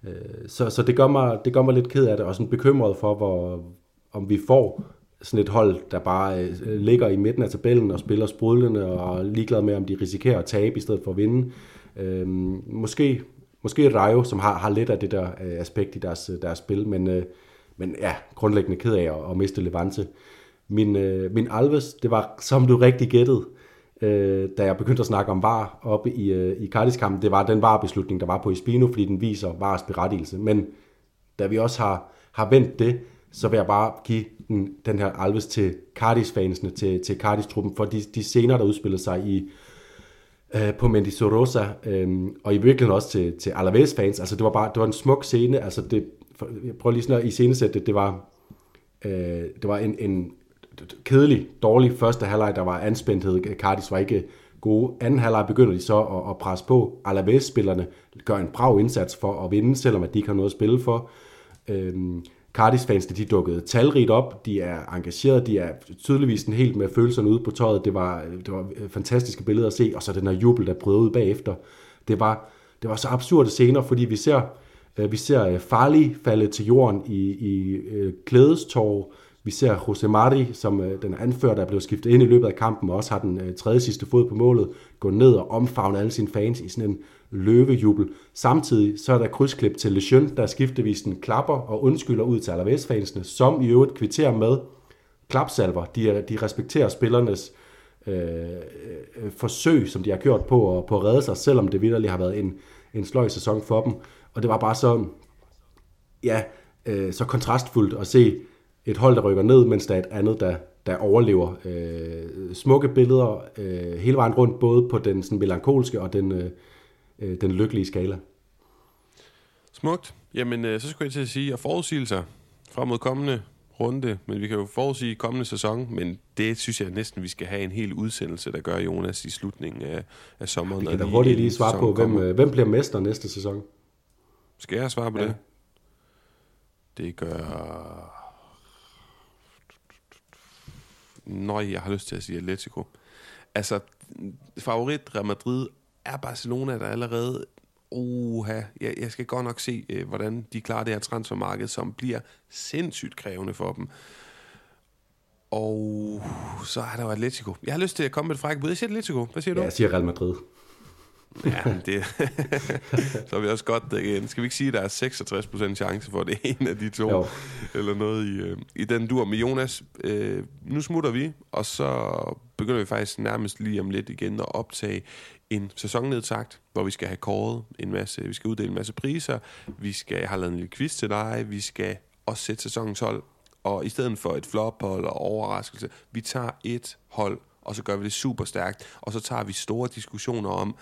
Øh, så så det, gør mig, det gør mig lidt ked af det, og sådan bekymret for, hvor, om vi får sådan et hold, der bare øh, ligger i midten af tabellen og spiller sprudlende og ligeglad med, om de risikerer at tabe i stedet for at vinde. Øh, måske Måske Rayo, som har, har lidt af det der øh, aspekt i deres, øh, deres spil, men, øh, men ja, grundlæggende ked af at, at miste Levante. Min, øh, min Alves, det var, som du rigtig gættede, øh, da jeg begyndte at snakke om VAR oppe i, øh, i Cardis-kampen, det var den VAR-beslutning, der var på Espino, fordi den viser VARs berettigelse. Men da vi også har, har vendt det, så vil jeg bare give den, den her Alves til Cardis-fansene, til, til Cardis-truppen, for de, de scener, der udspillede sig i øh, på Mendizorosa, øh, og i virkeligheden også til, til Alaves fans. Altså det var bare, det var en smuk scene, altså det, for, jeg prøver lige sådan at iscenesætte det, det var, Øh, det var en, en kedelig, dårlig første halvleg, der var anspændthed. Cardis var ikke gode. Anden halvleg begynder de så at, at presse på. Alaves-spillerne gør en brav indsats for at vinde, selvom at de ikke har noget at spille for. Øhm, Cardis-fans, de dukkede talrigt op, de er engageret, de er tydeligvis en helt med følelserne ude på tøjet. Det var, det var øh, fantastiske billeder at se, og så den her jubel, der brød ud bagefter. Det var, det var så absurde scener, fordi vi ser, øh, vi ser øh, farlige falde til jorden i, i øh, vi ser Jose Mari, som øh, den anfører, der blev skiftet ind i løbet af kampen, og også har den øh, tredje sidste fod på målet, gå ned og omfavne alle sine fans i sådan en løvejubel. Samtidig så er der krydsklip til Lejeune, der skiftevis klapper og undskylder ud til Alaves-fansene, som i øvrigt kvitterer med klapsalver. De, de respekterer spillernes øh, øh, forsøg, som de har gjort på at, på at redde sig, selvom det vidderligt har været en, en sløj sæson for dem. Og det var bare så, ja, øh, så kontrastfuldt at se et hold, der rykker ned, mens der er et andet, der, der overlever. Øh, smukke billeder øh, hele vejen rundt, både på den sådan, melankolske og den, øh, øh, den lykkelige skala. Smukt. Jamen, øh, så skulle jeg til at sige, at forudsigelser frem mod kommende runde, men vi kan jo forudsige kommende sæson, men det synes jeg næsten, vi skal have en hel udsendelse, der gør Jonas i slutningen af, af sommeren. Vi kan da hurtigt lige svare på, hvem, øh, hvem bliver mester næste sæson? Skal jeg svare på ja. det? Det gør Nøj, jeg har lyst til at sige Atletico. Altså, favorit Real Madrid er Barcelona, der allerede Oha, jeg, jeg skal godt nok se, øh, hvordan de klarer det her transfermarked, som bliver sindssygt krævende for dem. Og så er der jo Atletico. Jeg har lyst til at komme med et fræk bud. Jeg siger Atletico. Hvad siger du? Ja, jeg siger Real Madrid. Ja, det, så er vi også godt igen. Skal vi ikke sige, at der er 66% chance for, at det er en af de to? Jo. Eller noget i, øh, i den dur. Med Jonas, øh, nu smutter vi, og så begynder vi faktisk nærmest lige om lidt igen at optage en sæsonnedtagt, hvor vi skal have kåret en masse, vi skal uddele en masse priser, vi skal, jeg har lavet en lille quiz til dig, vi skal også sætte sæsonens hold, og i stedet for et flophold og overraskelse, vi tager et hold, og så gør vi det super stærkt, og så tager vi store diskussioner om,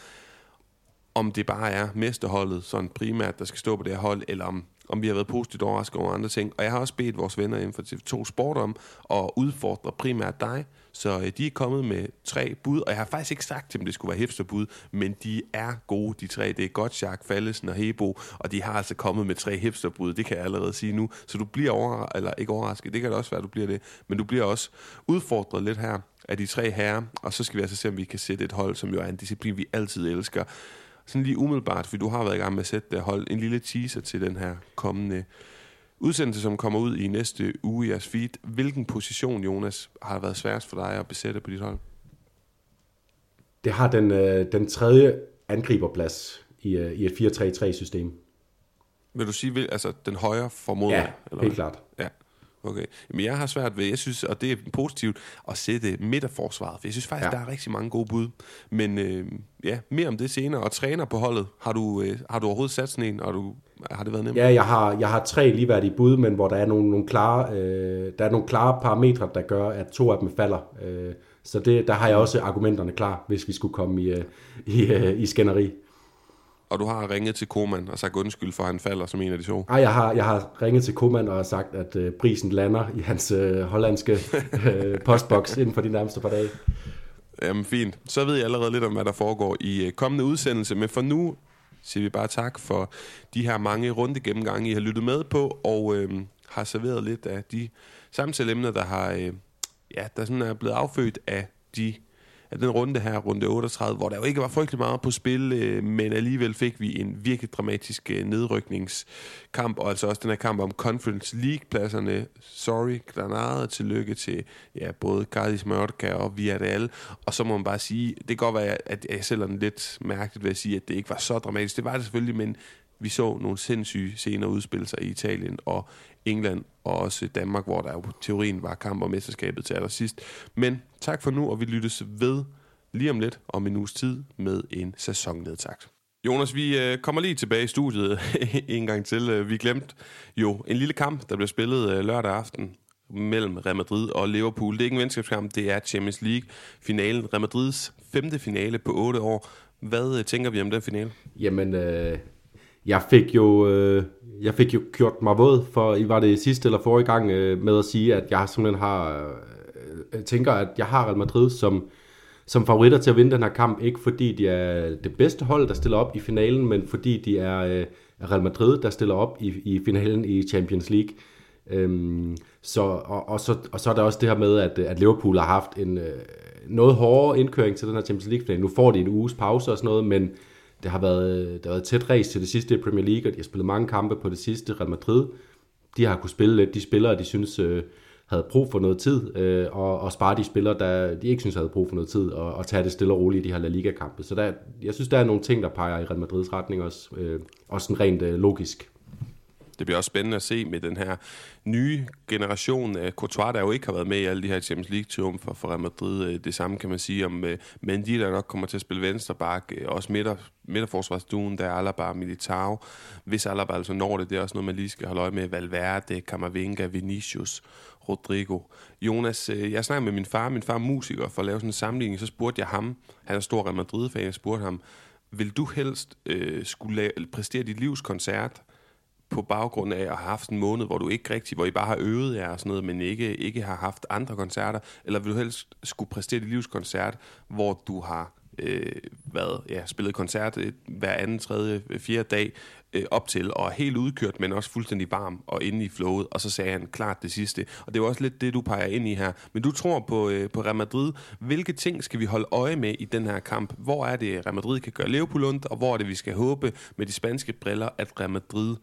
om det bare er mesterholdet, sådan primært, der skal stå på det her hold, eller om, om vi har været positivt overrasket over andre ting. Og jeg har også bedt vores venner inden for TV2 Sport om at udfordre primært dig, så øh, de er kommet med tre bud, og jeg har faktisk ikke sagt til dem, det skulle være hæfterbud, men de er gode, de tre. Det er Gottschalk, Fallesen og Hebo, og de har altså kommet med tre hæfterbud, det kan jeg allerede sige nu. Så du bliver over, eller ikke overrasket, det kan det også være, du bliver det, men du bliver også udfordret lidt her af de tre herrer, og så skal vi altså se, om vi kan sætte et hold, som jo er en disciplin, vi altid elsker. Sådan lige umiddelbart, fordi du har været i gang med at sætte det hold, en lille teaser til den her kommende udsendelse, som kommer ud i næste uge i jeres feed. Hvilken position, Jonas, har været sværest for dig at besætte på dit hold? Det har den, øh, den tredje angriberplads i, øh, i et 4-3-3-system. Vil du sige, altså den højre formoder? Ja, eller helt klart. Ja. Okay. Men jeg har svært ved, jeg synes, og det er positivt, at sætte midterforsvaret. For jeg synes faktisk, ja. der er rigtig mange gode bud. Men øh, ja, mere om det senere. Og træner på holdet, har du, øh, har du overhovedet sat sådan en, og du, har det været nemt? Ja, jeg har, jeg har tre ligeværdige bud, men hvor der er nogle, nogle, klare, øh, der er nogle klare parametre, der gør, at to af dem falder. Øh, så det, der har jeg også argumenterne klar, hvis vi skulle komme i, øh, i, øh, i skænderi og du har ringet til Koman og sagt undskyld for, at han falder som en af de to? Nej, jeg har, jeg har ringet til Koman og sagt, at øh, prisen lander i hans øh, hollandske øh, postboks inden for de nærmeste par dage. Jamen fint. Så ved jeg allerede lidt om, hvad der foregår i øh, kommende udsendelse, men for nu siger vi bare tak for de her mange runde gennemgange, I har lyttet med på, og øh, har serveret lidt af de samtaleemner, der har øh, ja, der sådan er blevet affødt af de at den runde her, runde 38, hvor der jo ikke var frygtelig meget på spil, øh, men alligevel fik vi en virkelig dramatisk øh, nedrykningskamp, og altså også den her kamp om Conference League-pladserne. Sorry, Granada, tillykke til ja, både Cardis Mørka og Villarreal, og så må man bare sige, det kan godt være, at jeg selv er lidt mærkeligt ved at sige, at det ikke var så dramatisk. Det var det selvfølgelig, men vi så nogle sindssyge scener udspille sig i Italien og England og også Danmark, hvor der jo teorien var kamp og mesterskabet til allersidst. Men tak for nu, og vi lyttes ved lige om lidt om en uges tid med en sæsonnedtakt. Jonas, vi øh, kommer lige tilbage i studiet en gang til. Vi glemte jo en lille kamp, der blev spillet øh, lørdag aften mellem Real Madrid og Liverpool. Det er ikke en venskabskamp, det er Champions League-finalen. Real Madrids femte finale på otte år. Hvad øh, tænker vi om den finale? Jamen, øh, jeg fik jo, øh, jeg fik jo gjort mig våd, for I var det sidste eller forrige gang øh, med at sige, at jeg simpelthen har, øh, øh, tænker, at jeg har Real Madrid som, som favoritter til at vinde den her kamp, ikke fordi de er det bedste hold, der stiller op i finalen, men fordi de er øh, Real Madrid, der stiller op i, i finalen i Champions League. Øhm, så, og, og, så, og så er der også det her med, at, at Liverpool har haft en øh, noget hårdere indkøring til den her Champions League-finale. Nu får de en uges pause og sådan noget, men det har været, det har været tæt race til det sidste i Premier League, og de har spillet mange kampe på det sidste. Real Madrid, de har kunne spille lidt. De spillere, de synes øh, havde brug for noget tid, øh, og, og spare de spillere, der de ikke synes havde brug for noget tid, og, og tage det stille og roligt i de her La Liga-kampe. Så der, jeg synes, der er nogle ting, der peger i Real Madrids retning også, øh, også sådan rent øh, logisk. Det bliver også spændende at se med den her nye generation af Courtois, der jo ikke har været med i alle de her Champions League-triumfer for Real Madrid. Øh, det samme kan man sige om øh, Mendy, der nok kommer til at spille venstre bak. Øh, også midter, midterforsvarsduen, der er Alaba Militao. Hvis Alaba altså når det, det er også noget, man lige skal holde øje med. Valverde, Camavinga, Vinicius, Rodrigo. Jonas, jeg snakkede med min far. Min far er musiker. For at lave sådan en sammenligning, så spurgte jeg ham. Han er stor Real Madrid-fan. Jeg spurgte ham, vil du helst øh, skulle præstere dit livs koncert på baggrund af at have haft en måned, hvor du ikke rigtig, hvor I bare har øvet jer og sådan noget, men ikke, ikke har haft andre koncerter, eller vil du helst skulle præstere dit livskoncert, hvor du har øh, hvad, ja, spillet koncert øh, hver anden, tredje, øh, fjerde dag øh, op til, og helt udkørt, men også fuldstændig varm og inde i flowet, og så sagde han klart det sidste. Og det er også lidt det, du peger ind i her. Men du tror på, øh, på Real Madrid. Hvilke ting skal vi holde øje med i den her kamp? Hvor er det, Real Madrid kan gøre Liverpool ondt, og hvor er det, vi skal håbe med de spanske briller, at Real Madrid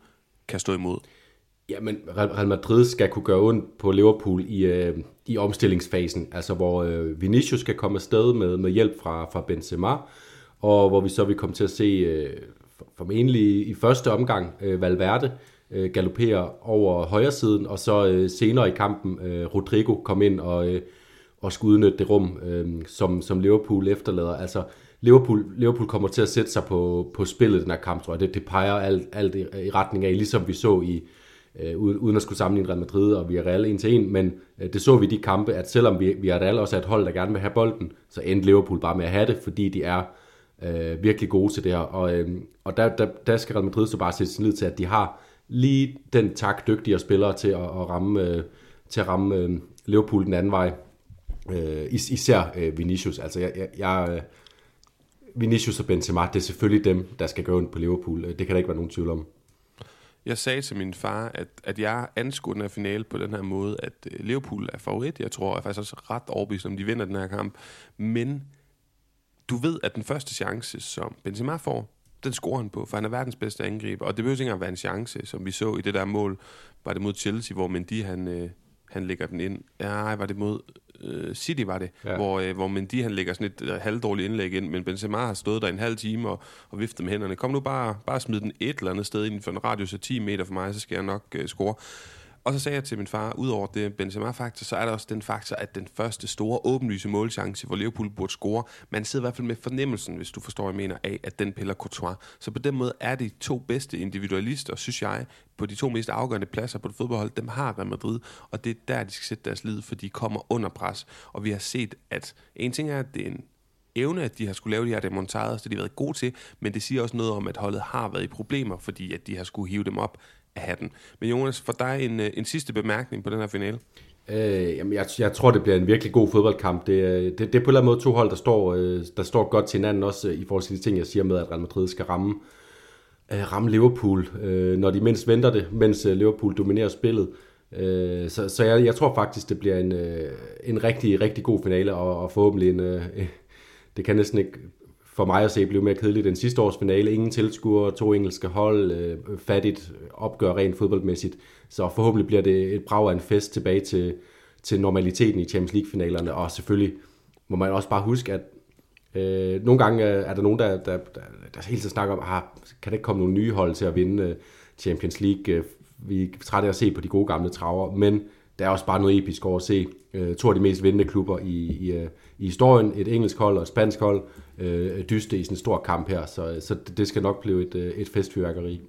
kan stå imod? Jamen, Real Madrid skal kunne gøre ondt på Liverpool i, øh, i omstillingsfasen, altså hvor øh, Vinicius skal komme afsted med, med hjælp fra, fra Benzema, og hvor vi så vil komme til at se øh, formentlig i første omgang øh, Valverde øh, galopere over højre siden, og så øh, senere i kampen øh, Rodrigo komme ind og, øh, og skulle udnytte det rum, øh, som, som Liverpool efterlader. Altså, Liverpool, Liverpool kommer til at sætte sig på, på spillet den her kamp, tror jeg. Det, det peger alt, alt i, i retning af, ligesom vi så i, øh, uden at skulle sammenligne Real Madrid og Villarreal en til en, men øh, det så vi i de kampe, at selvom vi, Villarreal også er et hold, der gerne vil have bolden, så endte Liverpool bare med at have det, fordi de er øh, virkelig gode til det her. Og, øh, og der, der, der skal Real Madrid så bare sætte sin lid til, at de har lige den tak dygtigere spillere til at, at ramme, øh, til at ramme øh, Liverpool den anden vej. Øh, is, især øh, Vinicius. Altså jeg, jeg, jeg øh, Vinicius og Benzema, det er selvfølgelig dem, der skal gå ondt på Liverpool. Det kan der ikke være nogen tvivl om. Jeg sagde til min far, at, at jeg anskuer den her finale på den her måde, at øh, Liverpool er favorit. Jeg tror jeg er faktisk også ret overbevist om, de vinder den her kamp. Men du ved, at den første chance, som Benzema får, den scorer han på, for han er verdens bedste angriber. Og det behøver ikke engang være en chance, som vi så i det der mål, var det mod Chelsea, hvor Mendy han, øh, han lægger den ind. Ja, var det mod øh, City var det, ja. hvor, øh, hvor Mendy han lægger sådan et øh, halvdårligt indlæg ind, men Benzema har stået der en halv time og, og viftet med hænderne. Kom nu bare, bare smid den et eller andet sted inden for en radius af 10 meter for mig, så skal jeg nok øh, score. Og så sagde jeg til min far, udover det Benzema-faktor, så er der også den faktor, at den første store åbenlyse målchance, hvor Liverpool burde score, man sidder i hvert fald med fornemmelsen, hvis du forstår, hvad jeg mener, af, at den piller Courtois. Så på den måde er de to bedste individualister, synes jeg, på de to mest afgørende pladser på det fodboldhold, dem har Real Madrid, og det er der, de skal sætte deres lid, for de kommer under pres. Og vi har set, at en ting er, at det er en evne, at de har skulle lave de her demontager, så de har været gode til, men det siger også noget om, at holdet har været i problemer, fordi at de har skulle hive dem op af hatten. Men Jonas, for dig en, øh, en sidste bemærkning på den her finale. Øh, jamen jeg, jeg tror, det bliver en virkelig god fodboldkamp. Det, øh, det, det er på en eller anden måde to hold, der står, øh, der står godt til hinanden, også i forhold til de ting, jeg siger med, at Real Madrid skal ramme, øh, ramme Liverpool, øh, når de mindst venter det, mens Liverpool dominerer spillet. Øh, så så jeg, jeg tror faktisk, det bliver en, en rigtig, rigtig god finale, og, og forhåbentlig en... Øh, det kan næsten ikke for mig at se blev mere kedeligt end sidste års finale. Ingen tilskuere, to engelske hold, øh, fattigt opgør rent fodboldmæssigt. Så forhåbentlig bliver det et brag af en fest tilbage til, til normaliteten i Champions League-finalerne. Og selvfølgelig må man også bare huske, at øh, nogle gange er der nogen, der, der, der, der hele tiden snakker om, ah, kan der ikke komme nogle nye hold til at vinde øh, Champions League? Øh, vi er trætte af at se på de gode gamle traver, men der er også bare noget episk over at se øh, to af de mest vindende klubber i, i, øh, i historien. Et engelsk hold og et spansk hold øh, dyste i sådan en stor kamp her, så, så det skal nok blive et, øh, et festfyrværkeri.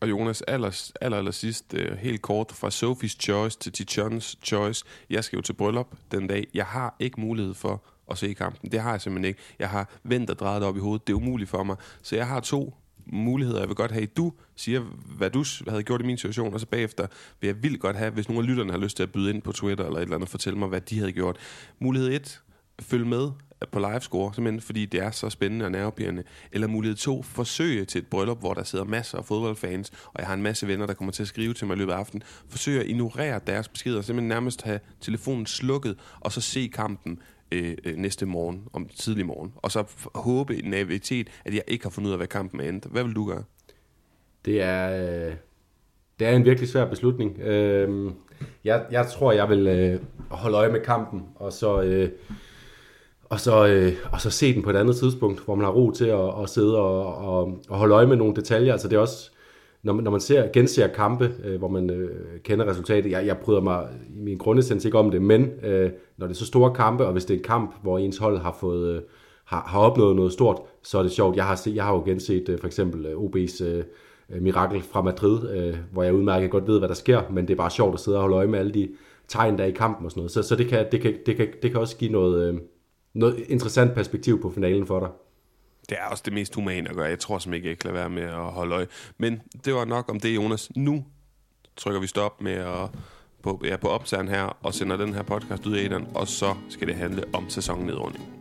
Og Jonas, aller, aller, aller sidst, øh, helt kort, fra Sophie's Choice til Tichons Choice. Jeg skal jo til bryllup den dag. Jeg har ikke mulighed for at se kampen. Det har jeg simpelthen ikke. Jeg har vendt og drejet op i hovedet. Det er umuligt for mig. Så jeg har to muligheder. Jeg vil godt have, at du siger, hvad du havde gjort i min situation, og så bagefter vil jeg vildt godt have, hvis nogle af lytterne har lyst til at byde ind på Twitter eller et eller andet, fortælle mig, hvad de havde gjort. Mulighed 1, følg med på live score, simpelthen fordi det er så spændende og nervepirrende. Eller mulighed to, forsøge til et bryllup, hvor der sidder masser af fodboldfans, og jeg har en masse venner, der kommer til at skrive til mig i løbet af aftenen. Forsøge at ignorere deres beskeder, simpelthen nærmest have telefonen slukket, og så se kampen øh, øh, næste morgen, om tidlig morgen. Og så håbe i naivitet, at jeg ikke har fundet ud af, hvad kampen er endt. Hvad vil du gøre? Det er, øh, det er en virkelig svær beslutning. Øh, jeg, jeg tror, jeg vil øh, holde øje med kampen, og så... Øh, og så, øh, og så se den på et andet tidspunkt, hvor man har ro til at, at sidde og, og, og holde øje med nogle detaljer. Altså det er også, når man, når man ser, genser kampe, øh, hvor man øh, kender resultatet, jeg, jeg bryder mig i min grundessens ikke om det, men øh, når det er så store kampe, og hvis det er en kamp, hvor ens hold har fået øh, har, har opnået noget stort, så er det sjovt. Jeg har, set, jeg har jo genset øh, for eksempel øh, OB's øh, mirakel fra Madrid, øh, hvor jeg udmærket godt ved, hvad der sker, men det er bare sjovt at sidde og holde øje med alle de tegn, der er i kampen og sådan noget. Så, så det, kan, det, kan, det, kan, det kan også give noget, øh, noget interessant perspektiv på finalen for dig. Det er også det mest humane at gøre. Jeg tror simpelthen ikke, jeg kan lade være med at holde øje. Men det var nok om det, Jonas. Nu trykker vi stop med at på, ja, på opsageren her og sender den her podcast ud af og så skal det handle om sæsonnedrunding.